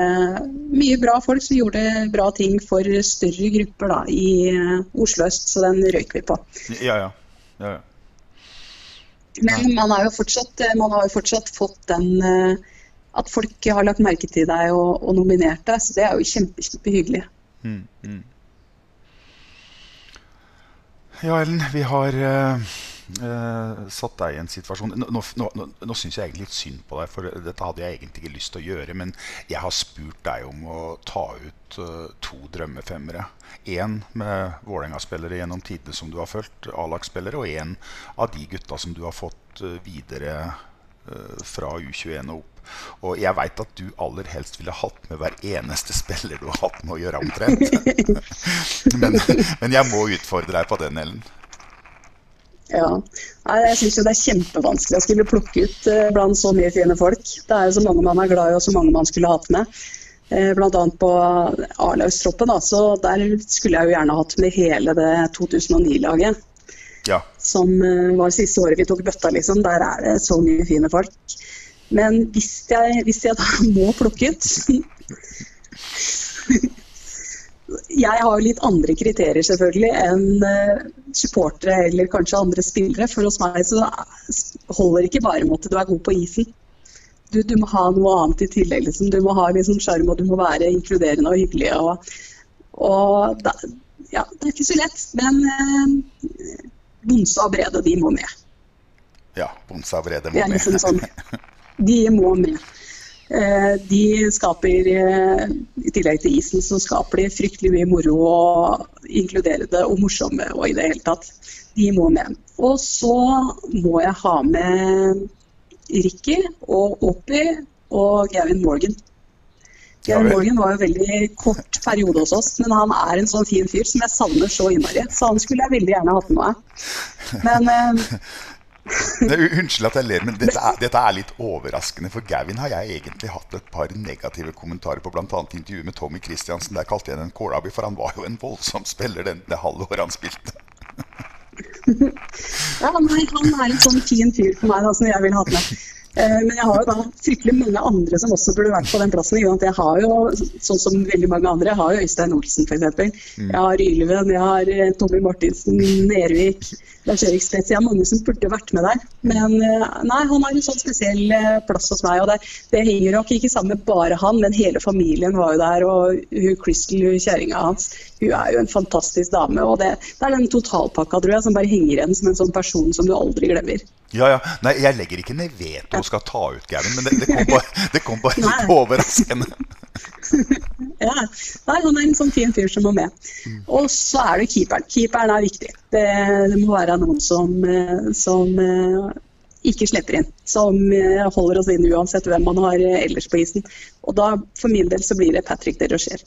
mye bra folk som gjorde bra ting for større grupper da, i eh, Oslo øst, så den røyk vi på. Ja, ja. ja, ja. Men man har jo fortsatt, man har jo fortsatt fått den eh, at folk har lagt merke til deg og, og nominert deg, så det er jo kjempe, kjempehyggelig. Mm, mm. Ja, Ellen, vi har uh, uh, satt deg i en situasjon Nå, nå, nå, nå, syns jeg egentlig litt synd på deg, for dette hadde jeg egentlig ikke lyst til å gjøre. Men jeg har spurt deg om å ta ut uh, to drømmefemmere. Én med Vålerenga-spillere gjennom tidene som du har fulgt, A-lagsspillere, og én av de gutta som du har fått videre fra U21 og opp. Og jeg veit at du aller helst ville hatt med hver eneste spiller du har hatt med å gjøre, omtrent. men, men jeg må utfordre deg på den, Ellen. Ja. Nei, jeg syns det er kjempevanskelig å skulle plukke ut eh, blant så mye fine folk. Det er jo så mange man er glad i, og så mange man skulle hatt med. Eh, annet på A-lagstroppen, der skulle jeg jo gjerne hatt med hele det 2009-laget. Ja. Som eh, var siste året vi tok bøtta, liksom. Der er det så mye fine folk. Men hvis jeg, hvis jeg da må plukke ut Jeg har litt andre kriterier selvfølgelig enn eh, supportere eller kanskje andre spillere. For hos meg så holder ikke bare med at du er god på isen. Du, du må ha noe annet i tillegg. Liksom. Du må ha liksom sjarm, og du må være inkluderende og hyggelig. Og, og da, ja, det er ikke så lett. Men eh, Bonsa og Brede, de må med. Ja, Bonsa og Brede må er liksom med. sånn. De må med. Eh, De skaper, eh, i tillegg til isen, så skaper de fryktelig mye moro og inkluderende og morsomme og i det hele tatt. De må med. Og så må jeg ha med Ricky og Oppi og Gavin Morgan. Gavin. Morgan var jo veldig kort periode hos oss, men han er en sånn fin fyr som jeg savner så innmari. Så han skulle jeg veldig gjerne hatt med meg. Men Nei, Unnskyld at jeg ler, men dette er, dette er litt overraskende. For Gavin har jeg egentlig hatt et par negative kommentarer på, bl.a. intervjuet med Tommy Christiansen. Der kalte jeg den en kålabi, for han var jo en voldsom spiller den, det halve året han spilte. Ja, nei, han er en sånn fin fyr for meg da, som jeg ville hatt med. Eh, Men jeg har jo da fryktelig mange andre som også burde vært på den plassen. ikke at Jeg har jo, sånn som veldig mange andre, jeg har jo Øystein Olsen f.eks. Jeg har Ylven, jeg har eh, Tommy Martinsen, Nervik, Lars-Erik Spetz. Jeg har mange som burde vært med der. Men eh, nei, han har en sånn spesiell plass hos meg. Og det, det henger nok ikke sammen med bare han, men hele familien var jo der. Og hun Crystal, kjerringa hans, hun er jo en fantastisk dame. Og det, det er den totalpakka, tror jeg, som bare henger igjen som en sånn person som du aldri glemmer. Ja, ja. Nei, jeg legger ikke ned veto og skal ta ut Gavin, men det, det kom bare, det kom bare litt overraskende. Ja, Nei, han er en sånn fin fyr som må med. Og så er det keeperen. Keeperen er viktig. Det, det må være noen som, eh, som eh, ikke slipper inn. Som eh, holder oss inne uansett hvem man har ellers på isen. Og da, for min del, så blir det Patrick de Rocher.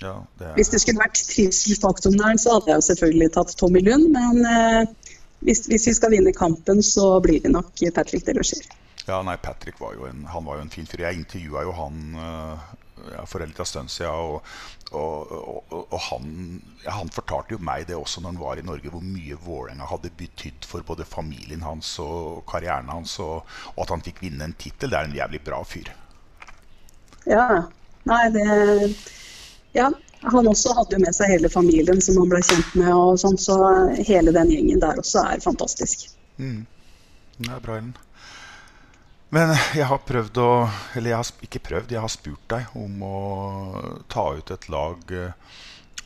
Ja, det Hvis det skulle vært trivselsfaktoren der, så hadde jeg jo selvfølgelig tatt Tommy Lund. Men eh, hvis, hvis vi skal vinne kampen, så blir det nok Patrick Delosier. Ja, nei, Patrick var jo en, han var jo en fin fyr. Jeg intervjua jo han eh, ja, for en liten stund siden, og, og, og, og han, ja, han fortalte jo meg det også når han var i Norge, hvor mye Vålerenga hadde betydd for både familien hans og karrieren hans, og, og at han fikk vinne en tittel. Det er en jævlig bra fyr. Ja, nei det Ja, han også hadde jo med seg hele familien som han ble kjent med, og sånn, så hele den gjengen der også er fantastisk. Det er bra, Ellen. Men jeg har prøvd å Eller jeg har ikke prøvd, jeg har spurt deg om å ta ut et lag eh,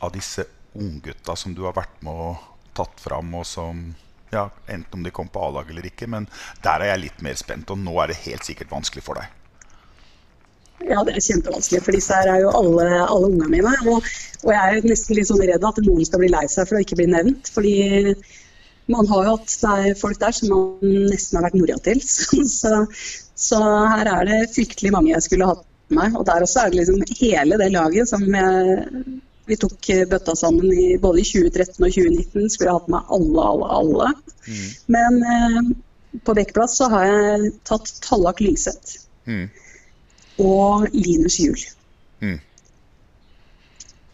av disse unggutta som du har vært med og tatt fram, og som ja, Enten om de kom på A-lag eller ikke, men der er jeg litt mer spent. Og nå er det helt sikkert vanskelig for deg. Ja, det er kjempevanskelig, for disse her er jo alle, alle ungene mine. Og, og jeg er nesten litt sånn redd at noen skal bli lei seg for å ikke bli nevnt. Fordi man har jo hatt folk der som man nesten har vært mora til. Så, så, så her er det fryktelig mange jeg skulle hatt med meg. Og der også er det liksom hele det laget som jeg, vi tok bøtta sammen i både i 2013 og 2019. Skulle jeg hatt med alle, alle, alle. Men eh, på Bekkplass så har jeg tatt Tallak Lyngseth Mm. Og Linus Juel. Mm.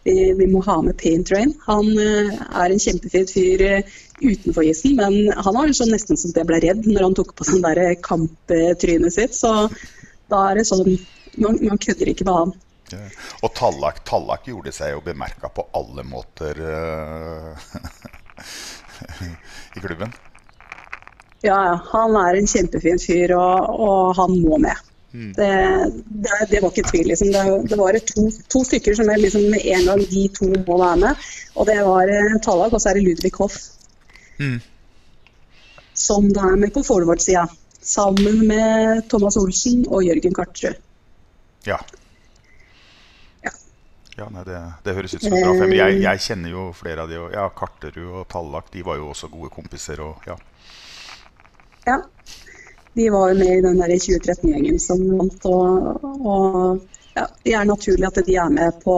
Vi, vi må ha med Paint Rain. Han eh, er en kjempefet fyr eh, utenfor isen, men han var sånn nesten som jeg ble redd når han tok på sånn der kamptrynet sitt. Så da er det sånn Man, man kødder ikke med han. Ja. Og Tallak, Tallak gjorde seg jo bemerka på alle måter uh, i klubben. Ja, ja, han er en kjempefin fyr, og, og han må med. Det, det, det var ikke tvil. Liksom. Det, det var to, to stykker som jeg liksom med en gang de to må være med. Og det var eh, Tallak, og så er det Ludvig Hoff. Som da er med på forward-sida. Sammen med Thomas Olsen og Jørgen Kartrød. Ja. Ja. Ja, nei, det, det høres ut som en bra fem. Jeg, jeg kjenner jo flere av de. Og, ja, Karterud og Tallak de var jo også gode kompiser. Og, ja. Ja. De var jo med i den der 2013-gjengen som vant, og, og ja, det er naturlig at de er med på,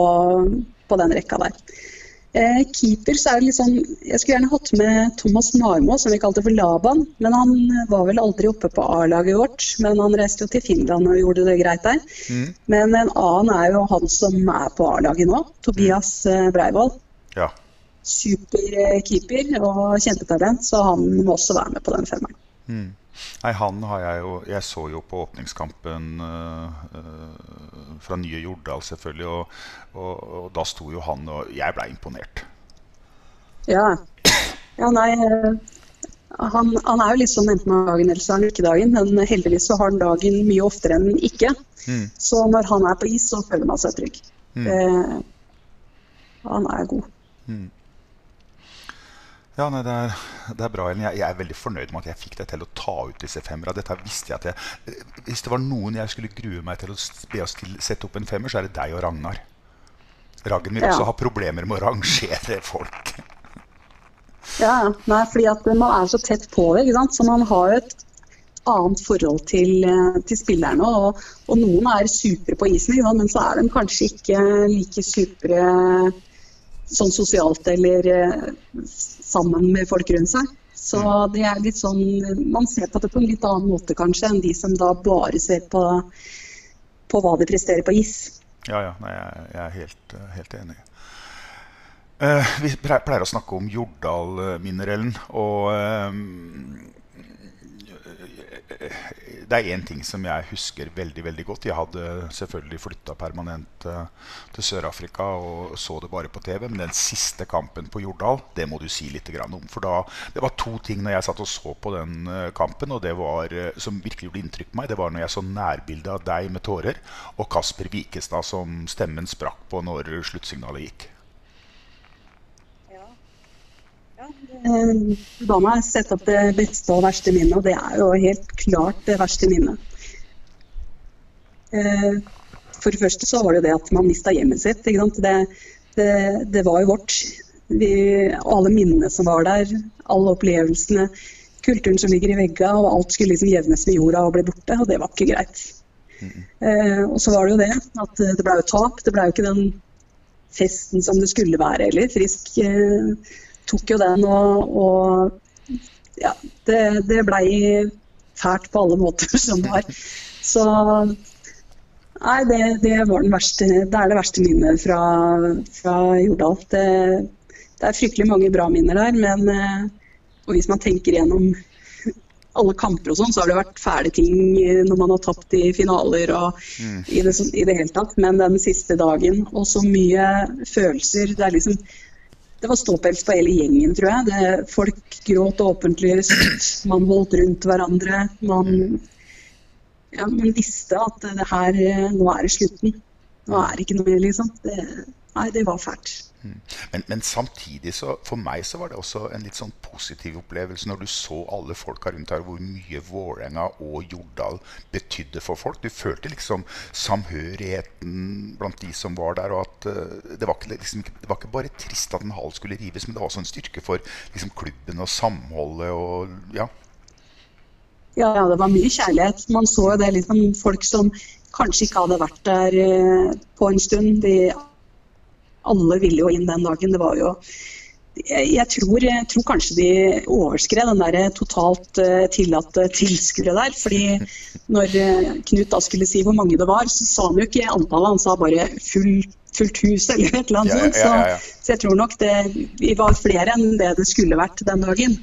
på den rekka der. Eh, keeper så er det sånn Jeg skulle gjerne hatt med Thomas Marmo, som vi kalte for Laban. Men han var vel aldri oppe på A-laget vårt. Men han reiste jo til Finland og gjorde det greit der. Men en annen er jo han som er på A-laget nå. Tobias eh, Breivoll. ja. Super eh, og kjempetalent, så han må også være med på den femmeren. Nei, han har jeg jo Jeg så jo på åpningskampen øh, fra nye Jordal, selvfølgelig. Og, og, og da sto jo han, og jeg ble imponert. Ja. ja, nei eh, han, han er jo litt sånn enten har dagen eller så har han ikke dagen, men heldigvis så har han dagen mye oftere enn ikke. Så når han er på is, så føler man seg trygg. Eh, han er god. Ja, nei, det er, det er bra, Ellen. Jeg, jeg er veldig fornøyd med at jeg fikk deg til å ta ut disse femmera. Dette visste jeg at jeg, eh, Hvis det var noen jeg skulle grue meg til å be oss til sette opp en femmer, så er det deg og Ragnar. Raggen vil Ja. også ha problemer med å rangere folk. Ja. Nei, fordi at man er så tett på det, så man har et annet forhold til, eh, til spillerne. Og, og noen er supre på isen, men så er de kanskje ikke like supre sånn sosialt eller eh, sammen med folk rundt seg. Så det er litt sånn, Man ser på det på en litt annen måte kanskje enn de som da bare ser på, på hva de presterer på is. Ja, ja. Nei, jeg, er helt, helt enig. Uh, vi pleier å snakke om Jordal-minner, Og eh, det er én ting som jeg husker veldig veldig godt. Jeg hadde selvfølgelig flytta permanent eh, til Sør-Afrika og så det bare på TV. Men den siste kampen på Jordal, det må du si litt om. For da, det var to ting når jeg satt og så på den eh, kampen, og det var, eh, som virkelig gjorde inntrykk på meg. Det var når jeg så nærbildet av deg med tårer, og Kasper Wikestad som stemmen sprakk på når sluttsignalet gikk. Eh, Da må jeg sette opp det beste og verste minnet, og det er jo helt klart det verste minnet. Eh, For det første så var det jo det at man mista hjemmet sitt. Det, det, det var jo vårt. Vi, alle minnene som var der, alle opplevelsene, kulturen som ligger i veggene, og alt skulle liksom jevnes med jorda og bli borte, og det var ikke greit. Uh, og så var det jo det at det ble jo tap. Det ble jo ikke den festen som det skulle være heller. Frisk eh, tok jo den og, og ja, det, det blei fælt på alle måter som var. Så nei, det, det var den verste, det er det verste minnet fra, fra Jordal. Det, det er fryktelig mange bra minner der, men eh, og hvis man tenker gjennom alle kamper og sånn, så har det vært fæle ting eh, når man har tapt i finaler og i, det, i det hele tatt. Men den siste dagen, og så mye følelser Det er liksom det var ståpels på hele gjengen, tror jeg. Det, folk gråt åpentlig, man holdt rundt hverandre. Man ja, man visste at det her, eh, nå er det slutten. Nå er det ikke noe mer, liksom. Det, nei, det var fælt. Men, men samtidig så for meg så var det også en litt sånn positiv opplevelse når du så alle folka rundt her, hvor mye Vålerenga og Jordal betydde for folk. Du følte liksom samhørigheten blant de som var der. og at uh, Det var ikke, liksom, det var ikke bare trist at en hall skulle rives, men det var også en styrke for liksom, klubben og samholdet. og ja. Ja, ja, det var mye kjærlighet. Man så det liksom folk som kanskje ikke hadde vært der uh, på en stund. De, alle ville jo inn den dagen. Det var jo jeg, tror, jeg tror kanskje de overskred den der totalt eh, tillatte tilskuere der. fordi når eh, Knut da skulle si hvor mange det var, så sa han jo ikke antallet, han sa bare full, fullt hus eller et eller annet sånt. ja, ja, ja. Så, så jeg tror nok det, vi var flere enn det det skulle vært den dagen.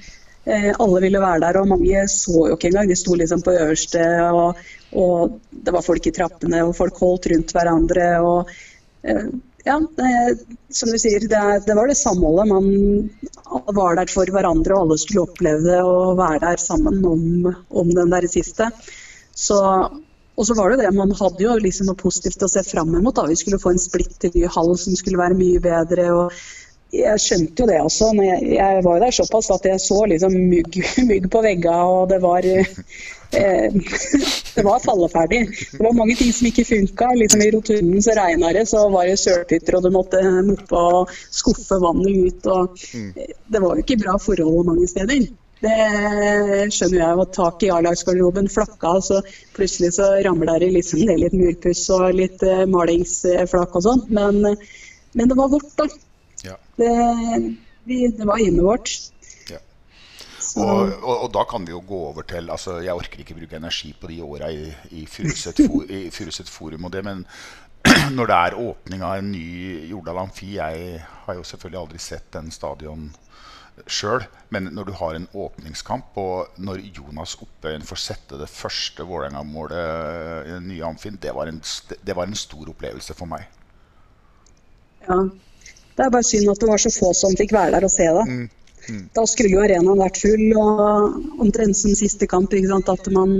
Eh, alle ville være der, og mange så jo ikke engang. De sto liksom på øverste, og, og det var folk i trappene, og folk holdt rundt hverandre. og eh, ja, det, som du sier, det, det var det samholdet. Man var der for hverandre, og alle skulle oppleve det og være der sammen om, om den der siste. Så, og så var det det, man hadde jo liksom noe positivt å se fram mot. da. Vi skulle få en splitter ny hall som skulle være mye bedre. og jeg skjønte jo det også. når jeg, jeg var der såpass at jeg så liksom mygg, mygg på veggene, og det var eh, Det var falleferdig. Det var mange ting som ikke funka. Liksom I rotunden så regna det, så var det sølpytter, og du måtte moppe og skuffe vannet ut. og eh, Det var jo ikke bra forhold mange steder. Det skjønner jeg. at taket i A-lagsgarderoben flakka, så plutselig så ramla det liksom ned litt murpuss og litt eh, malingsflak og sånn. Men, men det var vårt, da. Det, vi, det var hjemmet vårt. Ja. Og, og, og da kan vi jo gå over til altså Jeg orker ikke bruke energi på de åra i, i Furuset for, Forum og det, men når det er åpning av en ny Jordal Amfi Jeg har jo selvfølgelig aldri sett den stadion sjøl, men når du har en åpningskamp, og når Jonas Oppøyen får sette det første Vålerenga-målet i den nye Amfi det var, en, det var en stor opplevelse for meg. ja. Det er bare synd at det var så få som fikk være der og se det. Mm, Da skulle jo arenaen vært full, og omtrent som siste kamp, at man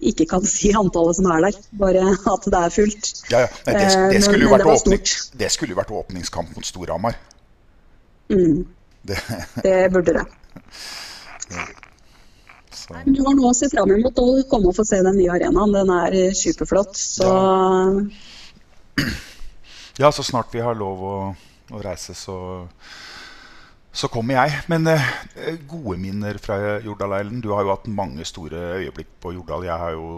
ikke kan si antallet som er der, bare at det er fullt. Ja, ja. Nei, det, Eh, det, skulle jo vært det åpning, det skulle vært åpningskamp mot Storhamar. Mm, Det, det burde det. så. Nei, Du har noe å se fram mot å komme og få se den nye arenaen. Den er eh, superflott. Så Ja, så snart vi har lov å, å reise, så, så kommer jeg. Men eh, gode minner fra Jordal-Eilen. Du har jo hatt mange store øyeblikk på Jordal. Jeg har jo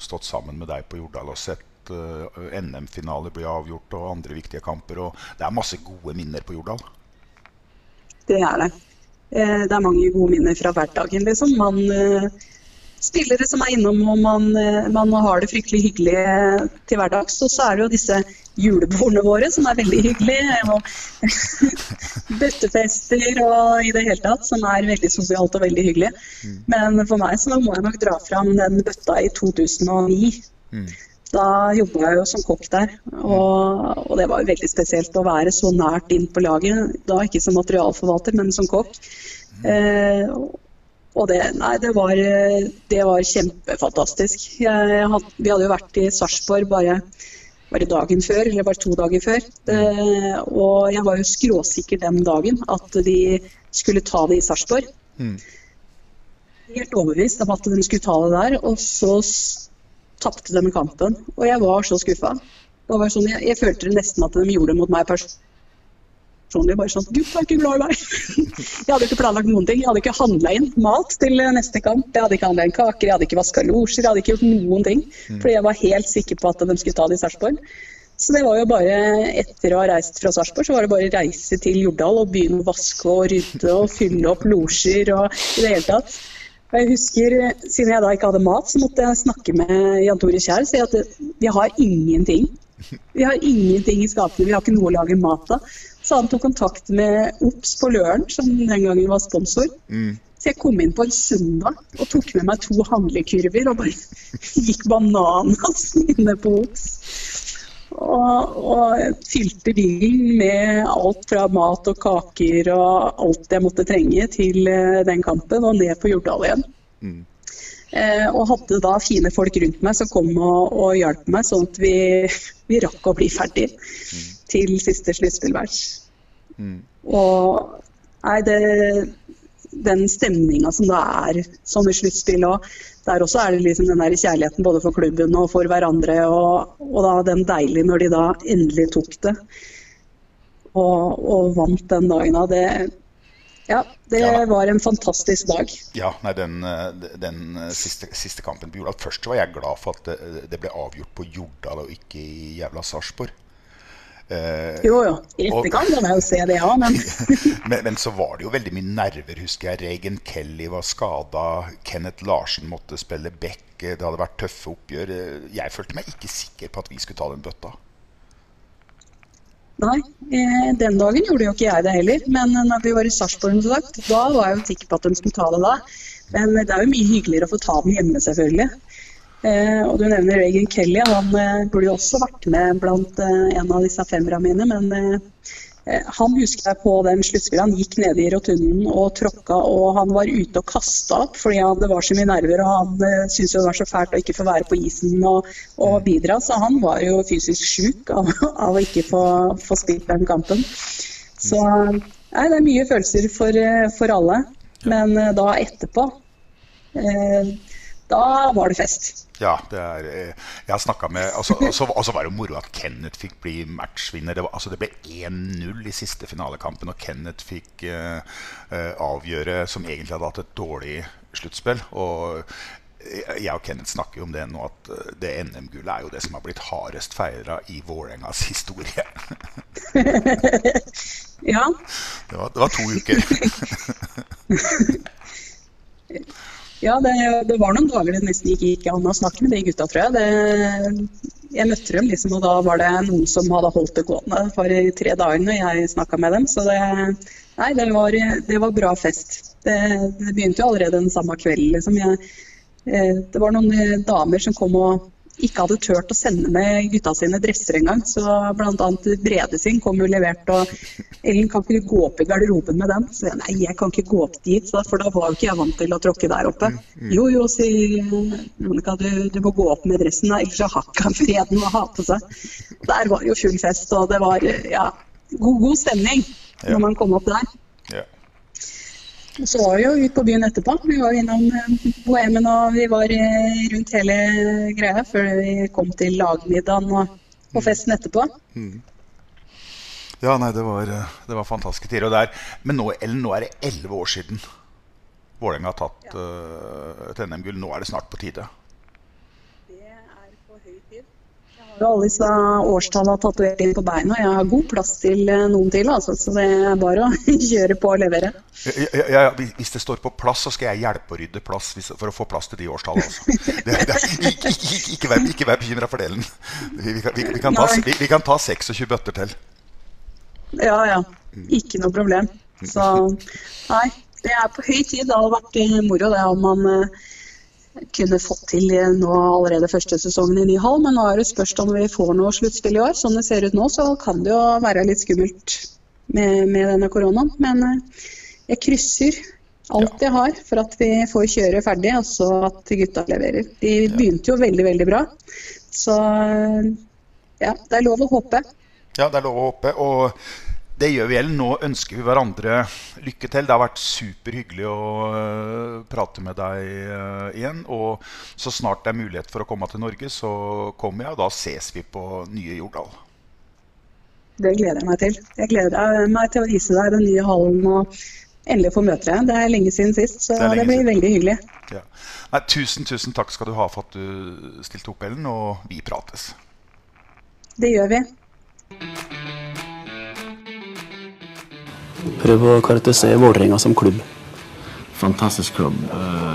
stått sammen med deg på Jordal og sett eh, NM-finaler bli avgjort og andre viktige kamper. Og det er masse gode minner på Jordal. det er det. Eh, Det er mange gode minner fra hverdagen, liksom. Man, eh, spillere som er innom og man, eh, man har det fryktelig hyggelig eh, til hverdags. Og så er det jo disse julebordene våre som er veldig hyggelige. Og bøttefester og i det hele tatt, som er veldig sosialt og veldig hyggelig. Men for meg så må jeg nok dra fram den bøtta i 2009. Da jobba jeg jo som kokk der, og, og det var jo veldig spesielt å være så nært inn på laget. Da ikke som materialforvalter, men som kokk. Eh, og det, nei, det, var, eh, det var kjempefantastisk. Jeg, had- vi hadde jo vært i Sarpsborg bare, bare dagen før, eller bare to dager før. Det, og jeg var jo skråsikker den dagen at de skulle ta det i Sarpsborg. Helt overbevist om at de skulle ta det der. Og så tapte de kampen. Og jeg var så skuffa. Sånn, jeg, jeg følte nesten at de gjorde det mot meg personlig. Bare sånn Gud, jeg er ikke glad i deg. jeg hadde ikke planlagt noen ting. Jeg hadde ikke handla inn mat til neste kamp. Jeg hadde ikke handla inn kaker, jeg hadde ikke vaska losjer, jeg hadde ikke gjort noen ting. Fordi jeg var helt sikker på at de skulle ta det i Sarpsborg. Så det var jo bare, etter å ha reist fra Sarpsborg, så var det bare å reise til Jordal og begynne å vaske og rydde og fylle opp losjer og i det hele tatt. Og jeg husker, Siden jeg da ikke hadde mat, så måtte jeg snakke med Jan Tore Kjær og si at vi har ingenting. Vi har ingenting i skapene, vi har ikke noe å lage mat av. Så han tok kontakt med Ops på Løren, som den gangen var sponsor. Så jeg kom inn på en søndag og tok med meg to handlekurver og bare gikk bananas inne på Ops. Og, og fylte bilen med alt fra mat og kaker og alt jeg måtte trenge til eh, den kampen, og ned på Jordal igjen. Eh, og hadde da fine folk rundt meg som kom og, og hjalp meg, sånn at vi, vi rakk å bli ferdig til siste sluttspillmatch. Og nei, det, den stemninga som det er i sluttspill òg. Der også er det liksom den der kjærligheten både for klubben og for hverandre. Og, og da den deilige når de da endelig tok det. Og, og vant den dagen da. Det, ja, det Ja. var en fantastisk dag. Ja, nei, den, eh, den eh, siste, siste kampen på Jordal Først var jeg glad for at det, det ble avgjort på Jordal og ikke i jævla Sarpsborg. Eh, Jo jo, i etterkant kan jeg jo se det, ja. Men men, men så var det jo veldig mye nerver, husker jeg. Regan Kelly var skada. Kenneth Larsen måtte spille back. eh, Det hadde vært tøffe oppgjør. Eh, Jeg følte meg ikke sikker på at vi skulle ta den bøtta. Nei, eh, den dagen gjorde jo ikke jeg det heller. Men når vi var i Sarpsborg, da var jeg jo sikker på at de skulle ta det da. Men det er jo mye hyggeligere å få ta den hjemme, selvfølgelig. Eh, og du nevner Regan Kelly. Han eh, burde jo også vært med blant en av disse femmerne mine. Men han husker jeg på den sluttspillet. Han gikk nede i rotunden og tråkka, og han var ute og kasta opp fordi han, det var så mye nerver. Og han eh, syntes det var så fælt å ikke få være på isen og, og bidra. Så han var jo fysisk sjuk av, av å ikke få, få spilt den kampen. Så nei, det er mye følelser for, eh, for alle. Men eh, da etterpå eh, Da var det fest. Ja, det er eh, Jeg har snakka med altså, Og så altså, altså var det jo moro at Kenneth fikk bli matchvinner. Det, var, altså, det ble 1-0 i siste finalekampen, og Kenneth fikk uh, uh, avgjøre som egentlig hadde hatt et dårlig sluttspill. Og jeg og Kenneth snakker jo om det nå, at det NM-gullet er jo det som har blitt hardest feira i Vålerengas historie. Ja, Det var, det var to uker. ja det, det var noen dager det nesten ikke gikk an å snakke med de gutta, tror jeg. Det, jeg møtte dem, liksom, og da var det noen som hadde holdt det gående for tre dager når jeg snakka med dem. Så det, nei, det, var, det var bra fest. Det, begynte jo allerede den samme kvelden. Liksom. Jeg, eh, det var noen damer som kom og ikke hadde turt å sende med gutta sine dresser engang. Så bl.a. Brede sin kom jo levert, og Ellen kan ikke du gå opp i garderoben med den? Så jeg, nei, jeg kan ikke gå opp dit, for da var jo ikke jeg vant til å tråkke der oppe. Jo, jo, sier Monica, du, du må gå opp med dressen, da, ellers har ikke han freden å ha på seg. Der var jo full fest, og det var ja, god, god stemning når man kom opp der. Ja. Så var vi jo ute på byen etterpå. Vi var innom eh, Bohemen og vi var eh, rundt hele greia før vi kom til lagmiddagen og, og festen etterpå. Ja, nei, det var, eh, det var fantastiske tider. Og det er, men nå, Ellen, nå er det elleve år siden Vålerenga har tatt eh, et NM-gull. Nå er det snart på tide. Det er på høy tid. Jeg har jo alle disse årstallene tatovert inn på beina. Jeg har god plass til eh, noen til, altså, så det er bare å kjøre på og levere. Ja, ja, ja, hvis det står på plass, så skal jeg hjelpe å rydde plass hvis, for å få plass til de årstallene. Altså. Det, det, ikke, ikke, ikke, vær, ikke vær bekymra for delen. Vi, vi, kan- vi, vi, kan ta, vi, kan ta 26 bøtter til. Ja, ja. Ikke noe problem. Så nei, det er på høy tid. Det hadde vært eh, moro det om man eh, kunne fått til nå allerede første sesongen i ny hall. Men nå er det spørs om vi får noe sluttspill i år. Sånn det ser ut nå, så kan det jo være litt skummelt med, med denne koronaen. Men eh, jeg krysser alt jeg har for at vi får kjøre ferdig, og så at gutta leverer. De begynte jo veldig, veldig bra. Så eh, ja, det er lov å håpe. Ja, det er lov å håpe. Og det gjør vi, Ellen. Nå ønsker vi hverandre lykke til. Det har vært superhyggelig å øh, prate med deg øh, igjen. Og så snart det er mulighet for å komme til Norge, så kommer jeg, og da ses vi på nye Jordal. Det gleder jeg meg til. Jeg gleder meg til å vise deg den nye hallen og endelig få møte deg. Det er lenge siden sist, så Det det, blir siden. veldig hyggelig. Ja. Nei, tusen, tusen takk skal du ha for at du stilte opp, Ellen, og vi prates. Det gjør vi. Prøve å karakterisere Vålerenga som klubb. fantastisk klubb.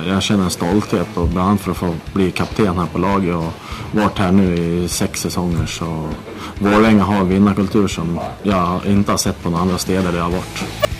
Jeg kjenner en stolthet og bland for å få bli kapten her på laget og vært her nå i seks sesonger. så Vålerenga har en vinnarkultur som jeg ikke har sett på noen andre steder det har varit.